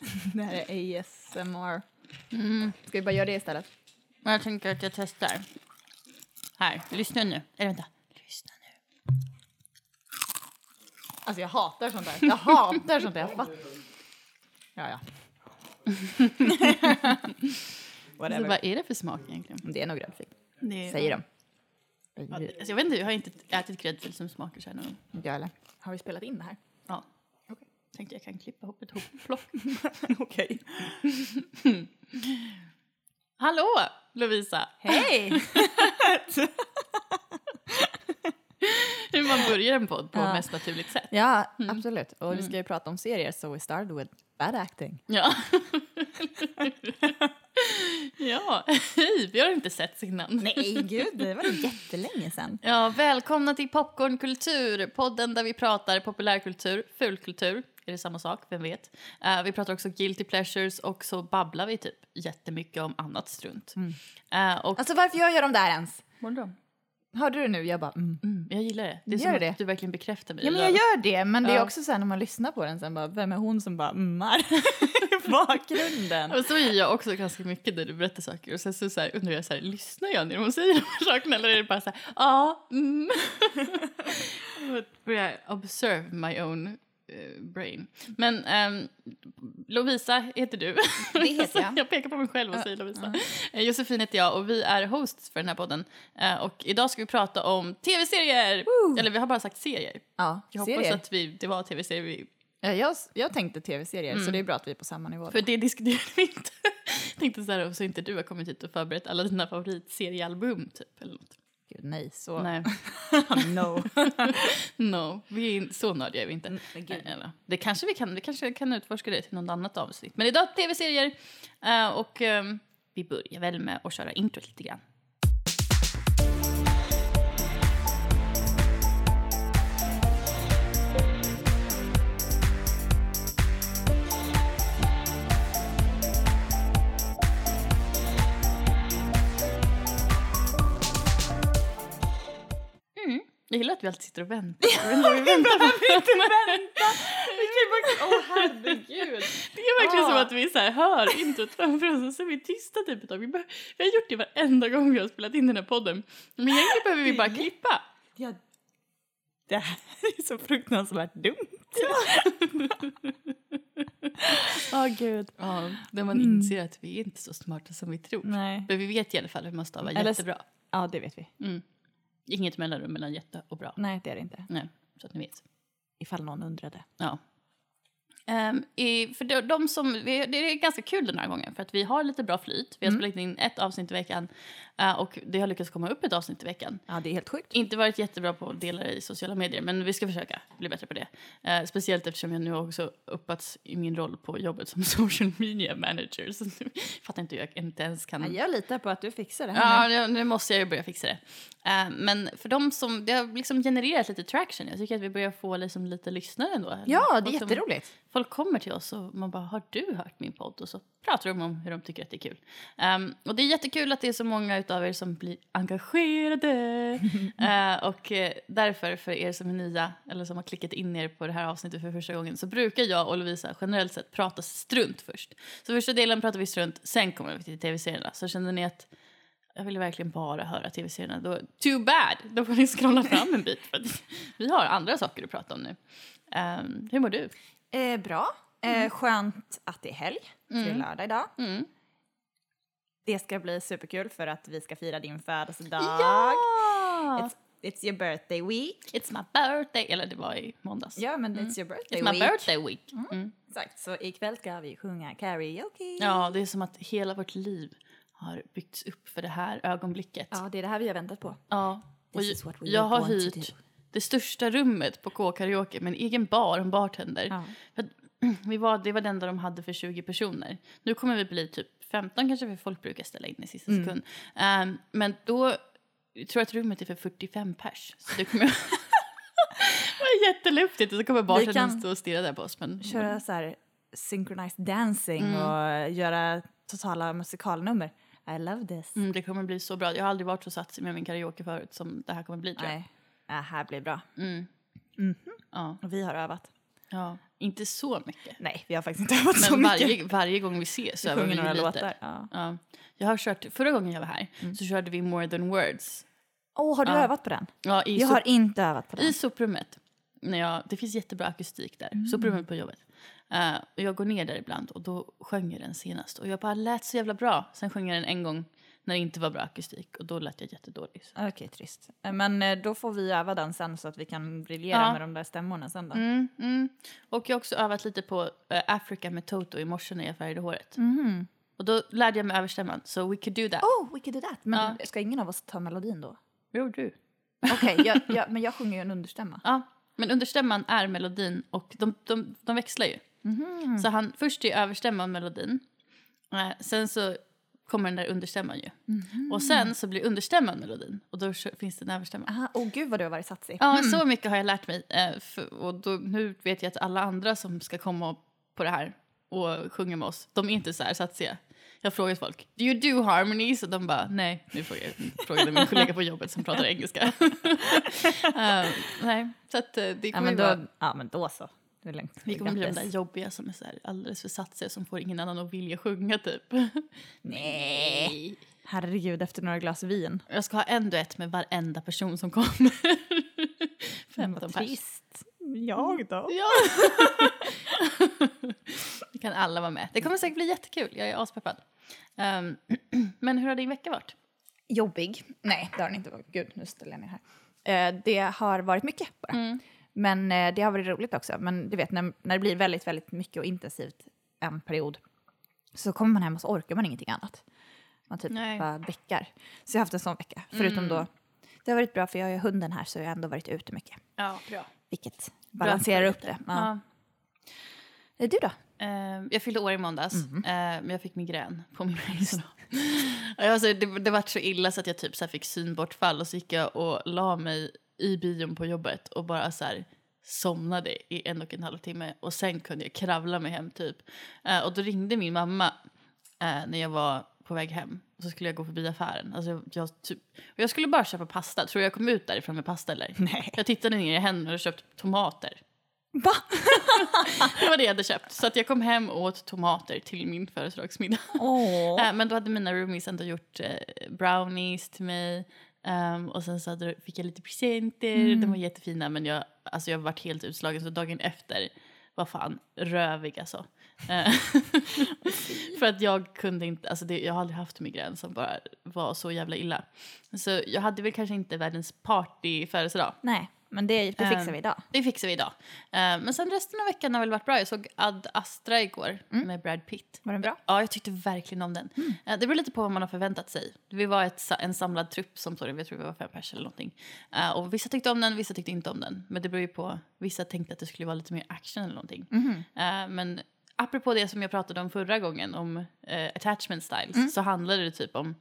Det här är ASMR. Mm. Ska vi bara göra det istället? Men jag tänker att jag testar. Här, lyssna nu. Eller vänta. Lyssna nu. Alltså jag hatar sånt där. Jag hatar sånt där. Jag fattar. Ja, ja. Alltså, Whatever. vad är det för smak egentligen? Det är nog gräddfil, Det säger de. Alltså, jag vet inte, jag har inte ätit gräddfil som smakar så här någon gång. Inte jag heller. Har vi spelat in det här? Tänkte jag kan klippa ihop ett hopplock. Okej. Hallå Lovisa! Hej! Hur man börjar en podd på Ja. mest naturligt sätt. ja, absolut. Och vi ska ju prata om serier, so we started with bad acting. Ja. ja, hej, vi har inte setts innan. Nej, gud, det var jättelänge sedan. Ja, välkomna till Popcornkultur, podden där vi pratar populärkultur, fulkultur, är det samma sak, vem vet? Eh, vi pratar också guilty pleasures och så babblar vi typ jättemycket om annat strunt. Eh, och Alltså varför gör jag de där ens? Morgon. Hörde du nu? Jag bara mm. Mm, jag gillar det. Det är Gör som det? att du verkligen bekräftar mig. Ja men jag gör det, men det är också så här när man lyssnar på den sen bara, vem är hon som bara ummar i bakgrunden? Och så är jag också ganska mycket när du berättar saker och sen så, så här, undrar jag så här, lyssnar jag när hon säger de här sakerna eller är det bara så här, ja, mm. Börjar observe my own brain. Men ehm, Lovisa heter du. Det heter jag. jag pekar på mig själv och säger Lovisa. Eh, Josefin heter jag och vi är hosts för den här podden. Eh, och idag ska vi prata om tv-serier! Eller vi har bara sagt serier. Ja, Jag hoppas serier. att vi, det var tv-serier vi Ja, jag, jag tänkte tv-serier, så det är bra att vi är på samma nivå. För det diskuterade vi inte. Jag tänkte så här, så inte du har kommit hit och förberett alla dina favoritseriealbum typ. Eller något. Gud, nej, så... Nej, no. no, vi är så nördiga är vi inte. Mm. Eller, det kanske vi kan, vi kanske kan utforska det till något annat avsnitt. Men idag tv-serier eh, och ehm, vi börjar väl med att köra intro lite grann. Gillar att vi alltid sitter och väntar. Vet inte vad vi väntar på. Åh, herregud. Det är verkligen som Ah. att vi så här hör introt framför oss och så är vi tysta typ ett tag. Vi, be- vi har gjort det varenda gång vi har spelat in den här podden. Men egentligen behöver vi bara klippa. Ja. Det här är så fruktansvärt dumt. Åh, gud. Ja, när man inser att vi är inte så smarta som vi tror. Nej. Men vi vet i alla fall hur man stavar Eller- jättebra. Ja, det vet vi. Mm. Inget mellanrum mellan jätte och bra. Nej, det är det inte. Nej, så att ni vet. Ifall någon undrade. Ja. Ehm, i, för de, de som, vi, det är ganska kul den här gången för att vi har lite bra flyt. Vi har spelat in ett avsnitt i veckan eh, och det har lyckats komma upp ett avsnitt i veckan. Ja, det är helt sjukt. Inte varit jättebra på att dela det i sociala medier, men vi ska försöka bli bättre på det. Eh, speciellt eftersom jag nu också uppats i min roll på jobbet som social media manager. Så nu fattar inte hur jag inte ens kan... Ja, jag litar på att du fixar det Ja, nu- nu måste jag ju börja fixa det. Eh, men för de som, det har liksom genererat lite traction. Jag tycker att vi börjar få liksom lite lyssnare ändå. Ja, det är Folk som- jätteroligt. Folk kommer till oss och man bara, har du hört min podd? Och så pratar de om hur de tycker att det är kul. Ehm, och det är jättekul att det är så många utav er som blir engagerade. Eh, och eh, därför, för er som är nya eller som har klickat in er på det här avsnittet för första gången, så brukar jag och Lovisa generellt sett prata strunt först. Så första delen pratar vi strunt, sen kommer vi till tv-serierna. Så känner ni att jag vill verkligen bara höra tv-serierna, då too bad! Då får ni scrolla fram en bit för vi har andra saker att prata om nu. Ehm, hur mår du? Eh, bra. Eh, skönt att det är helg. Det är lördag idag. Mm. Det ska bli superkul för att vi ska fira din födelsedag. Ja! It's, it's your birthday week. It's my birthday. Eller det var i måndags. Ja, men it's your birthday It's my week. birthday week. Mm. Exakt, så ikväll ska vi sjunga karaoke. Ja, det är som att hela vårt liv har byggts upp för det här ögonblicket. Ja, det är det här vi har väntat på. Ja. Och This is what we jag har hyrt. Det största rummet på K-karaoke med en egen bar och en bartender. Ja. Vi var, det var det enda de hade för 20 personer. Nu kommer vi bli typ 15 kanske för folk brukar ställa in i sista Mm. sekund. Ehm, men då jag tror jag att rummet är för 45 pers. Så det kommer vara jätteluftigt och så kommer bartendern stå och stirra där på oss. Men, Köra så här synchronized dancing Mm. och göra totala musikalnummer. I love this. Mm, det kommer bli så bra. Jag har aldrig varit så satsig med min karaoke förut som det här kommer bli tror jag. Nej, det här blir bra. Mm. Ja. Och vi har övat. Ja, inte så mycket. Nej, vi har faktiskt inte övat så Men mycket. varje, varje gång vi ses så övar vi några lite. låtar. Ja. Ja. Jag har kört, förra gången jag var här så körde vi More than words. Åh, har du Ja. övat på den? Ja, i, Jag har inte övat på den. i soprummet. När jag, det finns jättebra akustik där. Soprummet på jobbet. Och jag går ner där ibland och då sjöng jag den senast. Och jag bara lät så jävla bra. Sen sjöng jag den en gång när det inte var bra akustik och då lät jag jättedåligt. Okej, trist. Eh, Men eh, då får vi öva den sen så att vi kan briljera Ja. med de där stämmorna sen då. Mm, mm. Och jag har också övat lite på uh, Africa med Toto i morse när jag färgade håret. Mhm. Och då lärde jag mig överstämman. So we could do that. Oh, we could do that. Men Ja. ska ingen av oss ta melodin då? Jo, du. Okej, jag, jag, men jag sjunger ju en understämma. Ja, men understämman är melodin och de, de, de växlar ju. Mhm. Så han, först är överstämman melodin. Eh, sen så kommer den där understämman ju. Mhm. Och sen så blir understämman melodin och då finns det en överstämma. Åh gud vad du har varit satsig. Ja, så mycket har jag lärt mig. Eh, och då, nu vet jag att alla andra som ska komma på det här och sjunga med oss, de är inte så här satsiga. Jag har frågat folk, do you do harmonies? Och de bara, nej. Nu frågade jag frågade min kollega på jobbet som pratar engelska. Eh, nej, så att eh, det Ja, kommer men ju då, vara... ja, men då så. Det är lugnt. Vi kommer bli de där jobbiga som är så här alldeles för satsiga som får ingen annan att vilja sjunga typ. Nej. Herregud, efter några glas vin. Jag ska ha en duett med varenda person som kommer. Men vad 15 pers. trist. Jag då? Ja! Vi kan alla vara med. Det kommer säkert bli jättekul. Jag är aspeppad. Um, men hur har din vecka varit? Jobbig. Nej, det har den inte varit. Gud, nu ställer jag ner här. Eh, det har varit mycket bara. Mm. Men eh, det har varit roligt också. Men du vet, när, när det blir väldigt, väldigt mycket och intensivt en period så kommer man hem och så orkar man ingenting annat. Man typ Nej. bara däckar. Så jag har haft en sån vecka. Förutom då, det har varit bra för jag har hunden här så jag har ändå varit ute mycket. Ja, bra. Vilket balanserar upp det. Ja. Ja. Eh, Du då? Eh, jag fyllde år i måndags, eh, men jag fick migrän på min födelsedag. alltså, det, det var så illa så att jag typ så fick synbortfall och så gick jag och la mig i bion på jobbet och bara så här somnade i en och en halv timme och sen kunde jag kravla mig hem typ. Eh, och då ringde min mamma eh, när jag var på väg hem och så skulle jag gå förbi affären. Alltså jag, jag, typ, och jag skulle bara köpa pasta. Tror du jag kom ut därifrån med pasta eller? Nej. Jag tittade ner i händerna och köpt tomater. Va? Det var det jag hade köpt. Så att jag kom hem och åt tomater till min födelsedagsmiddag. Äh, men då hade mina roomies ändå gjort eh, brownies till mig. Ehm, och sen så hade, fick jag lite presenter. De var jättefina men jag, alltså jag varit helt utslagen så dagen efter var fan rövig alltså. Eh, För att jag kunde inte, alltså det, jag har aldrig haft migrän som bara var så jävla illa. Så jag hade väl kanske inte världens party födelsedag. Nej, men det, det fixar Ehm, vi idag. Det fixar vi idag. Eh, men sen resten av veckan har väl varit bra. Jag såg Ad Astra igår med Brad Pitt. Var den bra? Ja, jag tyckte verkligen om den. Eh, det beror lite på vad man har förväntat sig. Vi var ett, en samlad trupp som såg den, jag tror vi var fem pers eller någonting. Och vissa tyckte om den, vissa tyckte inte om den. Men det beror ju på, vissa tänkte att det skulle vara lite mer action eller någonting. Eh, men apropå det som jag pratade om förra gången, om eh, attachment styles, så handlade det typ om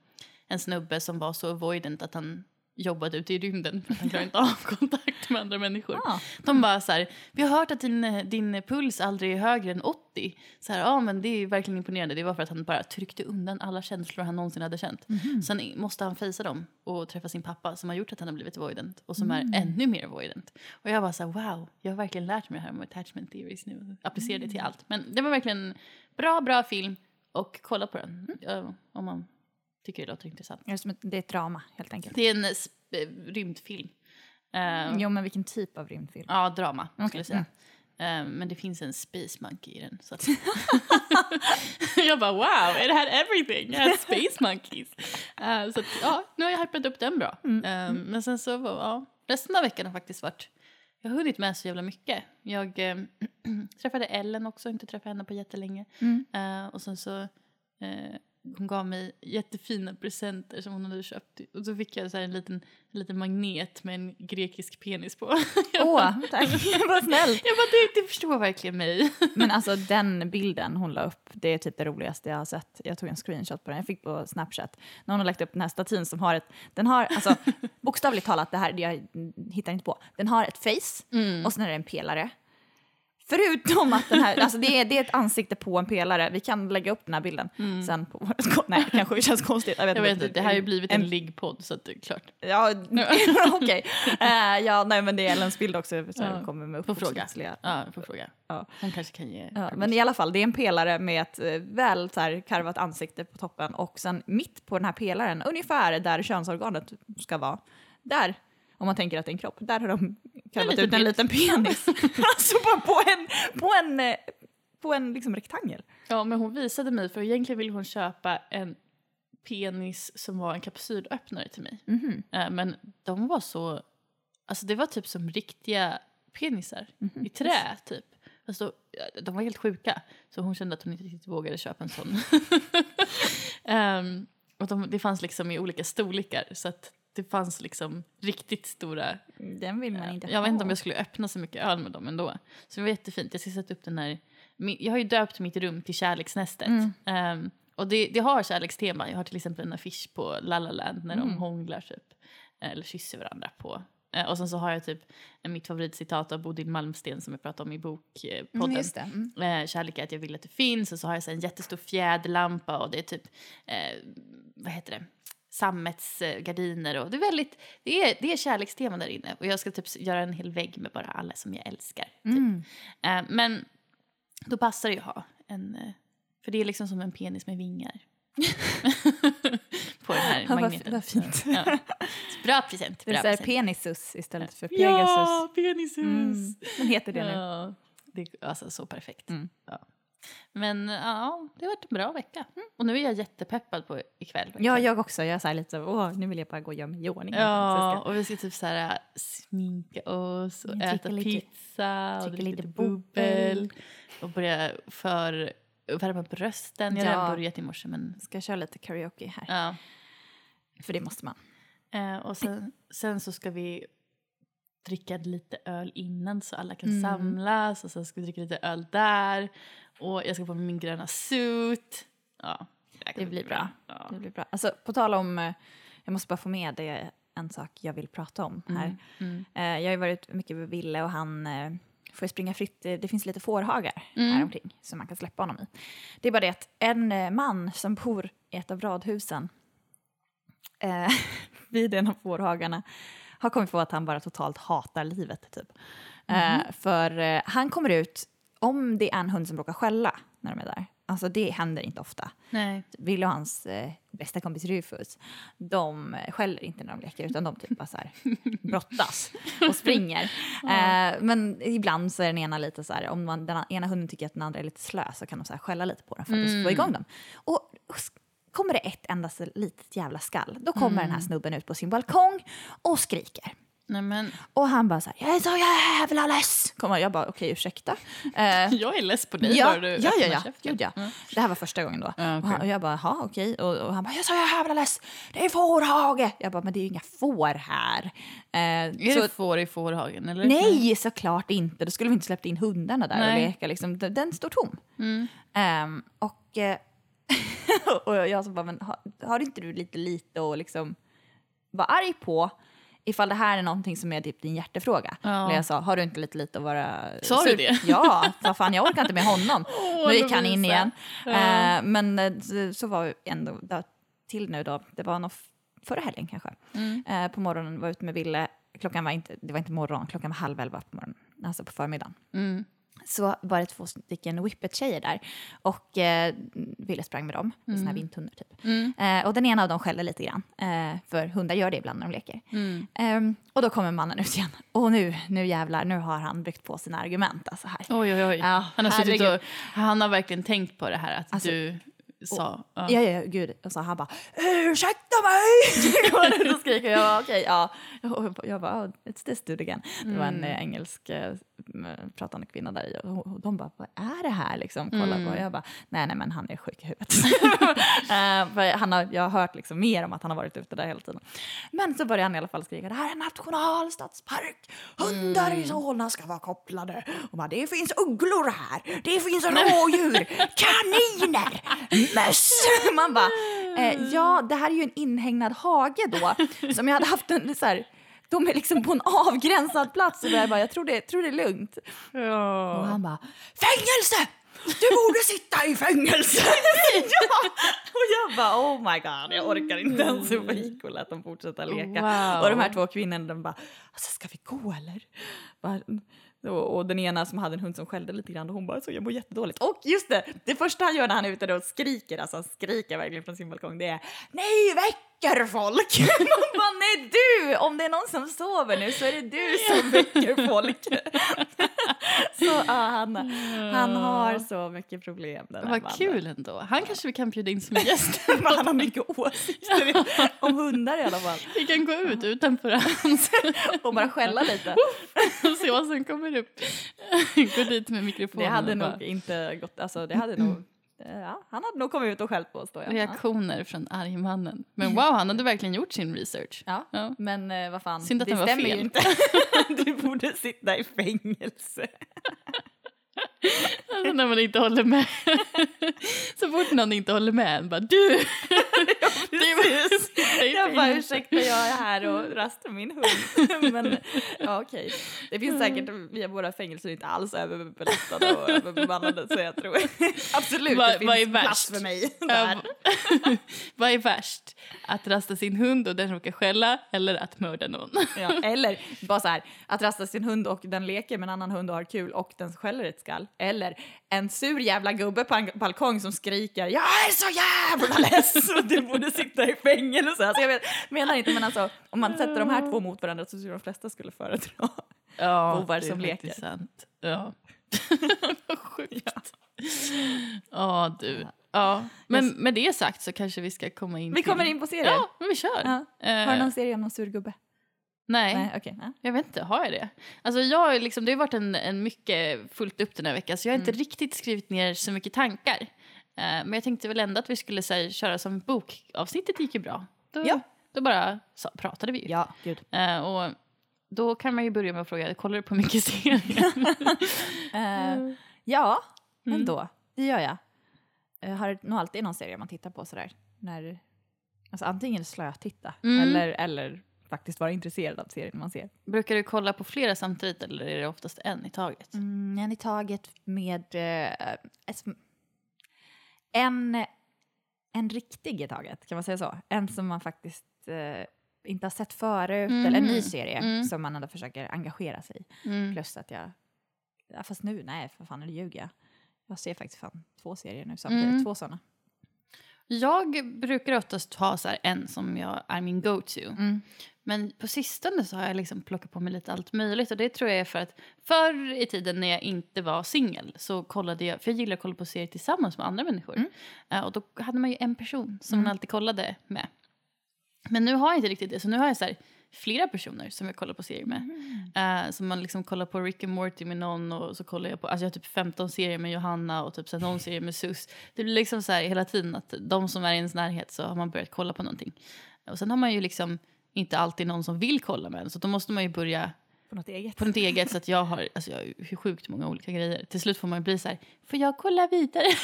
en snubbe som var så avoidant att han jobbade ute i rymden för att han klarade inte av kontakt med andra människor. Ah. De bara så här, vi har hört att din, din puls aldrig är högre än 80. Så här, ja men det är verkligen imponerande. Det var för att han bara tryckte undan alla känslor han någonsin hade känt. Sen måste han fejsa dem och träffa sin pappa som har gjort att han har blivit avoidant och som är ännu mer avoidant. Och jag var så här, wow, jag har verkligen lärt mig det här om attachment theories nu och applicerar det till allt. Men det var verkligen bra, bra film och kolla på den ja, om man tycker det låter intressant. Det är, som ett, det är ett drama helt enkelt. Det är en rymdfilm. Eh, Jo, men vilken typ av rymdfilm? Ja, drama skulle Okej, jag säga. Eh, men det finns en space monkey i den. Så att jag bara wow, it had everything. It had space monkeys. Eh, så att, ja, nu har jag hypat upp den bra. Eh, men sen så, ja, resten av veckan har faktiskt varit, jag har hunnit med så jävla mycket. Jag eh, träffade Ellen också, inte träffat henne på jättelänge. Eh, och sen så eh, hon gav mig jättefina presenter som hon hade köpt. Och så fick jag så en, liten, en liten magnet med en grekisk penis på. Åh, tack. Vad snällt. Jag bara, det, det förstår verkligen mig. Men alltså den bilden hon la upp, det är typ det roligaste jag har sett. Jag tog en screenshot på den, jag fick på Snapchat. När hon har lagt upp den här statyn som har ett, den har, alltså bokstavligt talat, det här, jag hittar inte på. Den har ett face och sen är det en pelare. Förutom att den här, alltså det är, det är ett ansikte på en pelare. Vi kan lägga upp den här bilden sen på vårt Nej, det kanske känns konstigt. Jag vet, Jag vet inte. det här har ju blivit en en- liggpodd så att det är klart. Ja, okej. Eh, ja, nej men det är Ellens bild också. Så Ja, kommer med får fråga. Ja, får fråga. Ja. Hon kanske kan ge... Ja, men i alla fall, det är en pelare med ett eh, väl så här, karvat ansikte på toppen och sen mitt på den här pelaren, ungefär där könsorganet ska vara, där, om man tänker att det är en kropp, där har de karvat ut en liten penis. alltså bara på en, på en, på en liksom rektangel. Ja, men hon visade mig, för egentligen ville hon köpa en penis som var en kapsylöppnare till mig. Mhm. Eh, Men de var så... Alltså det var typ som riktiga penisar Mhm. i trä, typ. Då, de var helt sjuka, så hon kände att hon inte riktigt vågade köpa en sån. Ehm, och de, det fanns liksom i olika storlekar, så att det fanns liksom riktigt stora... Den vill man inte Jag ha. vet inte om jag skulle öppna så mycket öl med dem ändå. Så det var jättefint. Jag ska sätta upp den här... Jag har ju döpt mitt rum till Kärleksnästet. Mm. Ehm, och det, det har kärlekstema. Jag har till exempel en affisch på La La Land när Mm. de hånglar typ. Eller kysser varandra på. Eh, och sen så har jag typ eh, mitt favoritcitat av Bodil Malmsten som jag pratade om i bokpodden. Mm, det. Mm. Eh, kärlek är att jag vill att det finns. Och så har jag så en jättestor fjäderlampa och det är typ, eh, vad heter det, sammetsgardiner. Och det är väldigt, det är, det är kärlekstema där inne. Och jag ska typ göra en hel vägg med bara alla som jag älskar. Typ. Mm. Eh, men då passar det ju att ha en, eh, för det är liksom som en penis med vingar. På den här Ja, magneten. vad fint. Ja. Bra present. Det är Bra så här present. penisus istället för Pegasus. Ja, penisus! Mm. Den heter det nu. Ja, det är alltså så perfekt. Mm. Ja. Men ja, det har varit en bra vecka. Och nu är jag jättepeppad på ikväll. Ja, jag också. Jag är så lite åh, nu vill jag bara gå och göra mig i ordning. Ja, jag ska- och vi ska typ så här sminka oss och Dricka äta lite- pizza och lite lite bubbel. Och börja för värma upp rösten. Jag har Ja. börjat i morse men ska köra lite karaoke här. ja. För det måste man. Eh, och sen, sen så ska vi dricka lite öl innan så alla kan Mm. samlas och sen ska vi dricka lite öl där. Och jag ska på mig min gröna suit. Ja, kommer Det blir bra. Ja. Det blir bra. Alltså, på tal om, eh, jag måste bara få med det, en sak jag vill prata om här. Mm. Eh, jag har ju varit mycket med Ville och han eh, får springa fritt. Det det finns lite fårhagar Mm. här omkring som man kan släppa honom i. Det är bara det att en man som bor i ett av radhusen eh, vid en av fårhagarna har kommit på att han bara totalt hatar livet. Typ. Mhm. Eh, för eh, han kommer ut, om det är en hund som råkar skälla när de är där, alltså det händer inte ofta. Nej. Ville och hans eh, bästa kompis Rufus, de eh, skäller inte när de leker utan de typ bara så här brottas och springer. Eh, men ibland så är den ena lite så här, om man, den ena hunden tycker att den andra är lite slö så kan de så här skälla lite på den för att få igång dem. Och s- kommer det ett endast litet jävla skall, då kommer den här snubben ut på sin balkong och skriker. Nej men, Och han bara så här, jag är så jävla less. Kommer, jag bara, okej ursäkta. Eh, jag är less på dig Ja, bara du ja, ja, ja. Gud, ja. Mm. Det här var första gången då. Ja, och, okej. han, och jag bara, jaha okej. Och, och han bara, jag är så jävla less. Det är fårhage. Jag bara, men det är ju inga får här. Eh, Är så, det får i fårhagen eller? nej, såklart inte. Då skulle vi inte släppt in hundarna där Nej. och leka. Liksom. Den, den står tom. Mm. Ehm, och, eh, och jag så bara, men har, har inte du lite lite att liksom vara arg på ifall det här är någonting som är typ din hjärtefråga? Ja. Och jag sa, har du inte lite lite att vara Sa du det? Ja, vad fan jag orkar inte med honom. Åh, nu gick han in igen. Ja. Eh, men eh, så- så var vi ändå då, till nu då, det var nog förra helgen kanske. Mm. Eh, på morgonen var jag ute med Ville, klockan var inte, det var inte morgon, klockan var halv elva på morgonen, alltså på förmiddagen Mm. Så var det två stycken whippet-tjejer där och eh, Ville sprang med dem, mm. såna här vinthundar typ. Mm. Eh, och den ena av dem skällde lite grann, eh, för hundar gör det ibland när de leker. Mm. Ehm, och då kommer mannen ut igen. Och nu, nu jävlar, nu har han byggt på sina argument alltså här. Oj, oj, oj. Ja, han, har suttit och, han har verkligen tänkt på det här att Alltså, du sa... Ja. Ja, ja, ja, gud. Och så han bara ursäkta mig! Och skriker. Jag bara okej, ja. Och Jag bara oh, it's this dude again. Det var en eh, engelsk eh, pratande kvinna där i och och de bara vad är det här liksom? Kolla på. Och jag bara nej, nej, men han är sjuk i huvudet. För han har, jag har hört liksom mer om att han har varit ute där hela tiden. Men så började han i alla fall skrika det här är en nationalstadspark. Hundar i Solna ska vara kopplade. Och bara, det finns ugglor här. Det finns rådjur. Kaniner. Möss. Man bara, eh, ja, det här är ju en inhägnad hage då. Som jag hade haft en så här, de är liksom på en avgränsad plats och jag bara, jag tror det, tror det är lugnt. Och Ja. han bara, fängelse! Du borde sitta i fängelse! ja. Och jag bara, oh my god, jag orkar inte ens upp och gick och lät dem fortsätta leka. Wow. Och de här två kvinnorna, de bara, alltså ska vi gå eller? Bara, och, och den ena som hade en hund som skällde lite grann och hon bara så jag mår jättedåligt. Och just det, det första han gör när han är ute då och skriker, alltså han skriker verkligen från sin balkong, det är nej väck! Väcker folk! Man bara, nej du! Om det är någon som sover nu så är det du som väcker folk. så ja, han, han har så mycket problem den Vad mannen. kul ändå. Han kanske vi kan bjuda in som gäst. Han har mycket åsikter om hundar i alla fall. Vi kan gå ut utanför hans Och bara skälla lite. och se vad som kommer upp. Gå dit med mikrofonen. Det hade nog inte gått, alltså det hade nog, ja, han hade nog kommit ut och skällt på oss då. Ja. Reaktioner från argmannen. Men wow, han hade verkligen gjort sin research. Ja. Ja. Men eh, vad fan, Synd att det den var stämmer fel. ju inte. du borde sitta i fängelse. Alltså när man inte håller med. Så fort någon inte håller med, bara du! det var, Jag bara ursäkta, jag är här och rastar min hund. Men ja, okej. Det finns säkert, via våra fängelser inte alls överbelastade och överbemannade så jag tror absolut Vad- det vad är finns plats värst? för mig där. Vad är värst? Att rasta sin hund och den råkar skälla eller att mörda någon? Ja, eller bara så här, att rasta sin hund och den leker med en annan hund och har kul och den skäller ett skall. Eller en sur jävla gubbe på en balkong som skriker “Jag är så jävla less och du borde sitta i fängelse”. Alltså jag vet, menar inte, men alltså om man sätter de här två mot varandra så tror jag de flesta skulle föredra. Ja, Bovar som leker. Sant. Ja. Vad sjukt. Ja, du. Ja. Men med det sagt så kanske vi ska komma in Vi kommer in på serier. Ja, men vi kör. Ja. Eh, Har du någon serie om någon sur gubbe? Nej, Nej, nej. jag vet inte. Har jag det? Alltså jag liksom, det har varit en, en mycket fullt upp den här veckan så jag har inte riktigt skrivit ner så mycket tankar. Eh, men jag tänkte väl ändå att vi skulle här, köra som bok. Avsnittet gick ju bra. Då, Ja. då bara så, pratade vi ju. Ja, gud. Eh, och då kan man ju börja med att fråga, kollar du på mycket serier? Eh, ja, Mm. ändå. Det gör jag. Jag har nog alltid någon serie man tittar på sådär. När, alltså antingen slötitta Mm. eller, eller faktiskt vara intresserad av serien man ser. Brukar du kolla på flera samtidigt eller är det oftast en i taget? Mm, en i taget med eh, en, en riktig i taget, kan man säga så? En som man faktiskt eh, inte har sett förut, Mhm. eller en ny serie Mm. som man ändå försöker engagera sig i. Mm. Plus att jag, ja, fast nu, nej för fan, nu ljuger jag. Jag ser faktiskt fan två serier nu samtidigt, Mm. två sådana. Jag brukar oftast ha så här en som jag är min go-to. Mm. Men på sistone så har jag liksom plockat på mig lite allt möjligt. Och det tror jag är för att förr i tiden när jag inte var singel så kollade jag, för jag gillar att kolla på serier tillsammans med andra människor. Mm. Eh, och då hade man ju en person som Mm. man alltid kollade med. Men nu har jag inte riktigt det, så nu har jag så här flera personer som jag kollar på serier med. Eh, så man liksom kollar på Rick and Morty med någon och så kollar jag på, alltså jag har typ 15 serier med Johanna och typ så någon serie med Sus. Det blir liksom så här hela tiden att de som är i ens närhet så har man börjat kolla på någonting. Och sen har man ju liksom inte alltid någon som vill kolla med en så då måste man ju börja På något eget. på något eget så att jag har, alltså jag har ju sjukt många olika grejer. Till slut får man ju bli så här, får jag kolla vidare?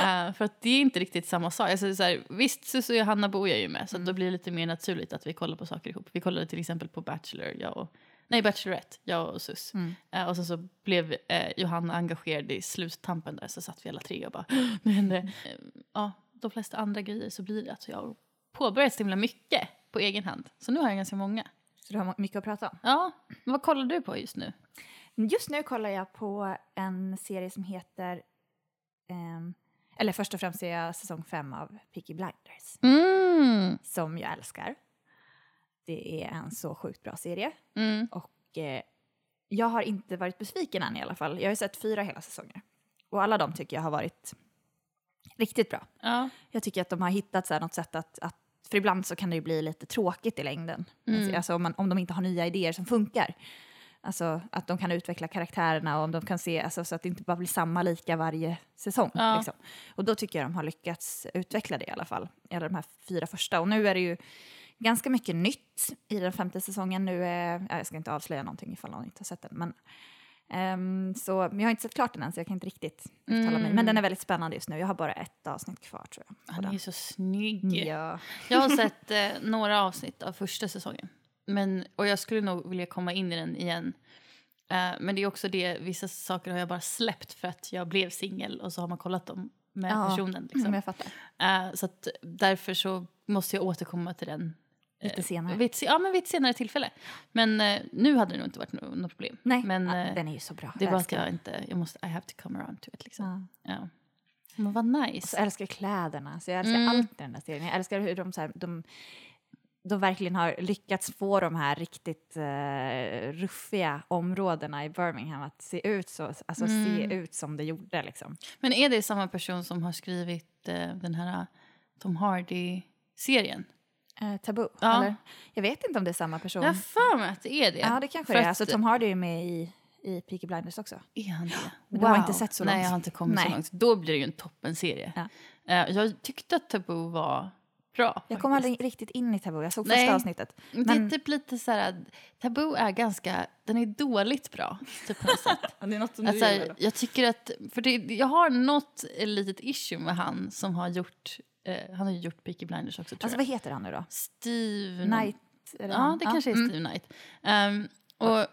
Eh, för att det är inte riktigt samma sak. Alltså så här, visst, Sus och Johanna bor jag ju med så att då blir det lite mer naturligt att vi kollar på saker ihop. Vi kollade till exempel på Bachelor, jag och, nej Bachelorette, jag och Sus. Mm. Eh, och sen så blev eh, Johanna engagerad i sluttampen där så satt vi alla tre och bara, nu hände det. Eh, ja, de flesta andra grejer så blir det att jag har påbörjat så himla mycket på egen hand. Så nu har jag ganska många. Så du har mycket att prata om. Ja, men vad kollar du på just nu? Just nu kollar jag på en serie som heter... ehm, eller först och främst ser jag säsong fem av Peaky Blinders. Mm. Som jag älskar. Det är en så sjukt bra serie. Mm. Och eh, jag har inte varit besviken än i alla fall. Jag har ju sett fyra hela säsonger. Och alla de tycker jag har varit riktigt bra. Ja. Jag tycker att de har hittat så här något sätt att, att för ibland så kan det ju bli lite tråkigt i längden. Mm. Alltså om, man, om de inte har nya idéer som funkar. Alltså att de kan utveckla karaktärerna och om de kan se, alltså, så att det inte bara blir samma lika varje säsong. Ja. Liksom. Och då tycker jag de har lyckats utveckla det i alla fall. I alla de här fyra första. Och nu är det ju ganska mycket nytt i den femte säsongen. Nu är, ja, jag ska inte avslöja någonting ifall någon inte har sett den. Men, ehm, så, men jag har inte sett klart den än så jag kan inte riktigt uttala mig. Men den är väldigt spännande just nu. Jag har bara ett avsnitt kvar tror jag. Han är den. så snygg. Ja. Jag har sett eh, några avsnitt av första säsongen. men, och jag skulle nog vilja komma in i den igen. Eh, men det är också det, vissa saker har jag bara släppt för att jag blev singel och så har man kollat dem med Ja, personen. Liksom. Mm, jag fattar. Eh, så att därför så måste jag återkomma till den. Eh, Lite senare. Vid, ja, men vid ett senare tillfälle. Men eh, nu hade det nog inte varit no- något problem. Nej, men ja, eh, den är ju så bra. det är bara jag inte, jag måste, I have to come around to it liksom. Ja. Ja. Men vad Och nice. så älskar jag kläderna. Så jag älskar Mm. allt i den där serien. Jag älskar hur de, så här, de, de verkligen har lyckats få de här riktigt uh, ruffiga områdena i Birmingham att se ut, så, alltså, Mm. se ut som det gjorde. Liksom. Men är det samma person som har skrivit eh, den här Tom Hardy-serien? Eh, tabu, Ja. eller? Jag vet inte om det är samma person. Jag har för mig att det är det. Ja, det kanske För det är. Alltså, Tom Hardy är med i, i Peaky Blinders också. Är han det? Men du har inte sett så Nej, långt. jag har inte kommit så Nej. långt. Då blir det ju en toppenserie. Ja. Eh, jag tyckte att Tabu var bra. Jag kom aldrig riktigt in i Tabu. Jag såg Nej. första avsnittet. Det är Men- typ lite så här, Tabu är ganska, den är dåligt bra. Typ på något sätt. Det är något som Alltså, jag tycker att, för det, jag har något litet issue med han som har gjort, eh, han har ju gjort Peaky Blinders också tror Alltså, jag. vad heter han nu då? Steve... Knight? Det Ja, det kanske är mm. Steve Knight. Ehm, och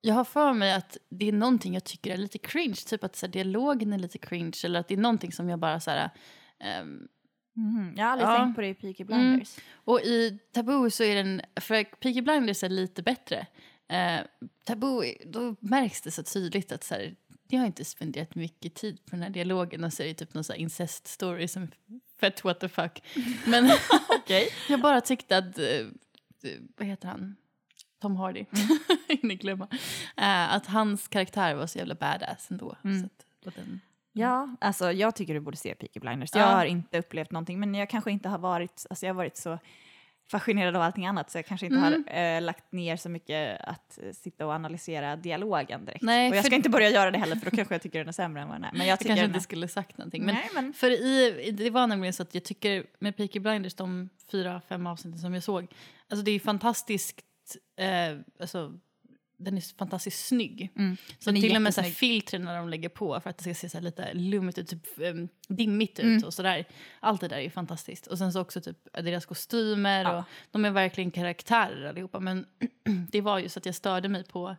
jag har för mig att det är någonting jag tycker är lite cringe. Typ att så här, dialogen är lite cringe. Eller att det är någonting som jag bara så här... ehm, Mhm. Jag har aldrig Ja. tänkt på det i Peaky Blinders. och i Taboo så är den... För Peaky Blinders är lite bättre. Uh, Taboo, då märks det så tydligt att så här, jag har inte spenderat mycket tid på den här dialogen. Och så är det typ någon så incest-story som fett what the fuck. Men Okej. jag bara tyckte att, eh, vad heter han? Tom Hardy, hinner glömma. Eh, att hans karaktär var så jävla badass ändå. Mm. Så att, den, Ja, alltså jag tycker du borde se Peaky Blinders. Ja. Jag har inte upplevt någonting, men jag kanske inte har varit, alltså jag har varit så fascinerad av allting annat så jag kanske inte Mm. har eh, lagt ner så mycket att eh, sitta och analysera dialogen direkt. Nej, och jag för- ska inte börja göra det heller för då kanske jag tycker den är sämre än vad den är. Men jag jag kanske inte är... skulle sagt någonting. Men, Nej, men... För i, det var nämligen så att jag tycker med Peaky Blinders, de fyra, fem avsnitten som jag såg, alltså det är fantastiskt, eh, alltså den är fantastiskt snygg. Mm. Så till och med så här jättesnygg. filtren när de lägger på för att det ska se så lite lummigt ut, typ um, dimmigt ut Mm. och sådär. Allt det där är fantastiskt. Och sen så också typ deras kostymer Ja. och de är verkligen karaktärer allihopa. Men det var ju så att jag störde mig på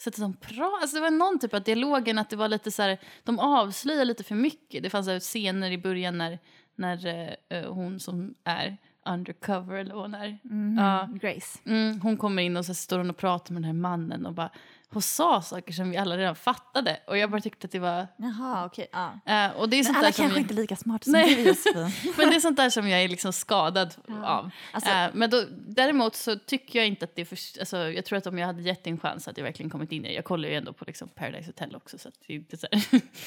sättet de pratade. Alltså det var någon typ av dialogen att det var lite så här, de avslöjar lite för mycket. Det fanns så scener i början när, när eh, hon som är undercover eller vad hon är. Mhm. Ja. Grace. Mm, hon kommer in och så står hon och pratar med den här mannen och bara hon sa saker som vi alla redan fattade och jag bara tyckte att det var Jaha, okej. ja. eh, och det är Men sånt alla där kanske jag, inte är lika smarta som Nej. du Josefin. men det är sånt där som jag är liksom skadad av. Alltså- Eh, men då, däremot så tycker jag inte att det är för, alltså, jag tror att om jag hade gett en chans hade jag verkligen kommit in i det. Jag kollar ju ändå på liksom Paradise Hotel också så att det är inte så här.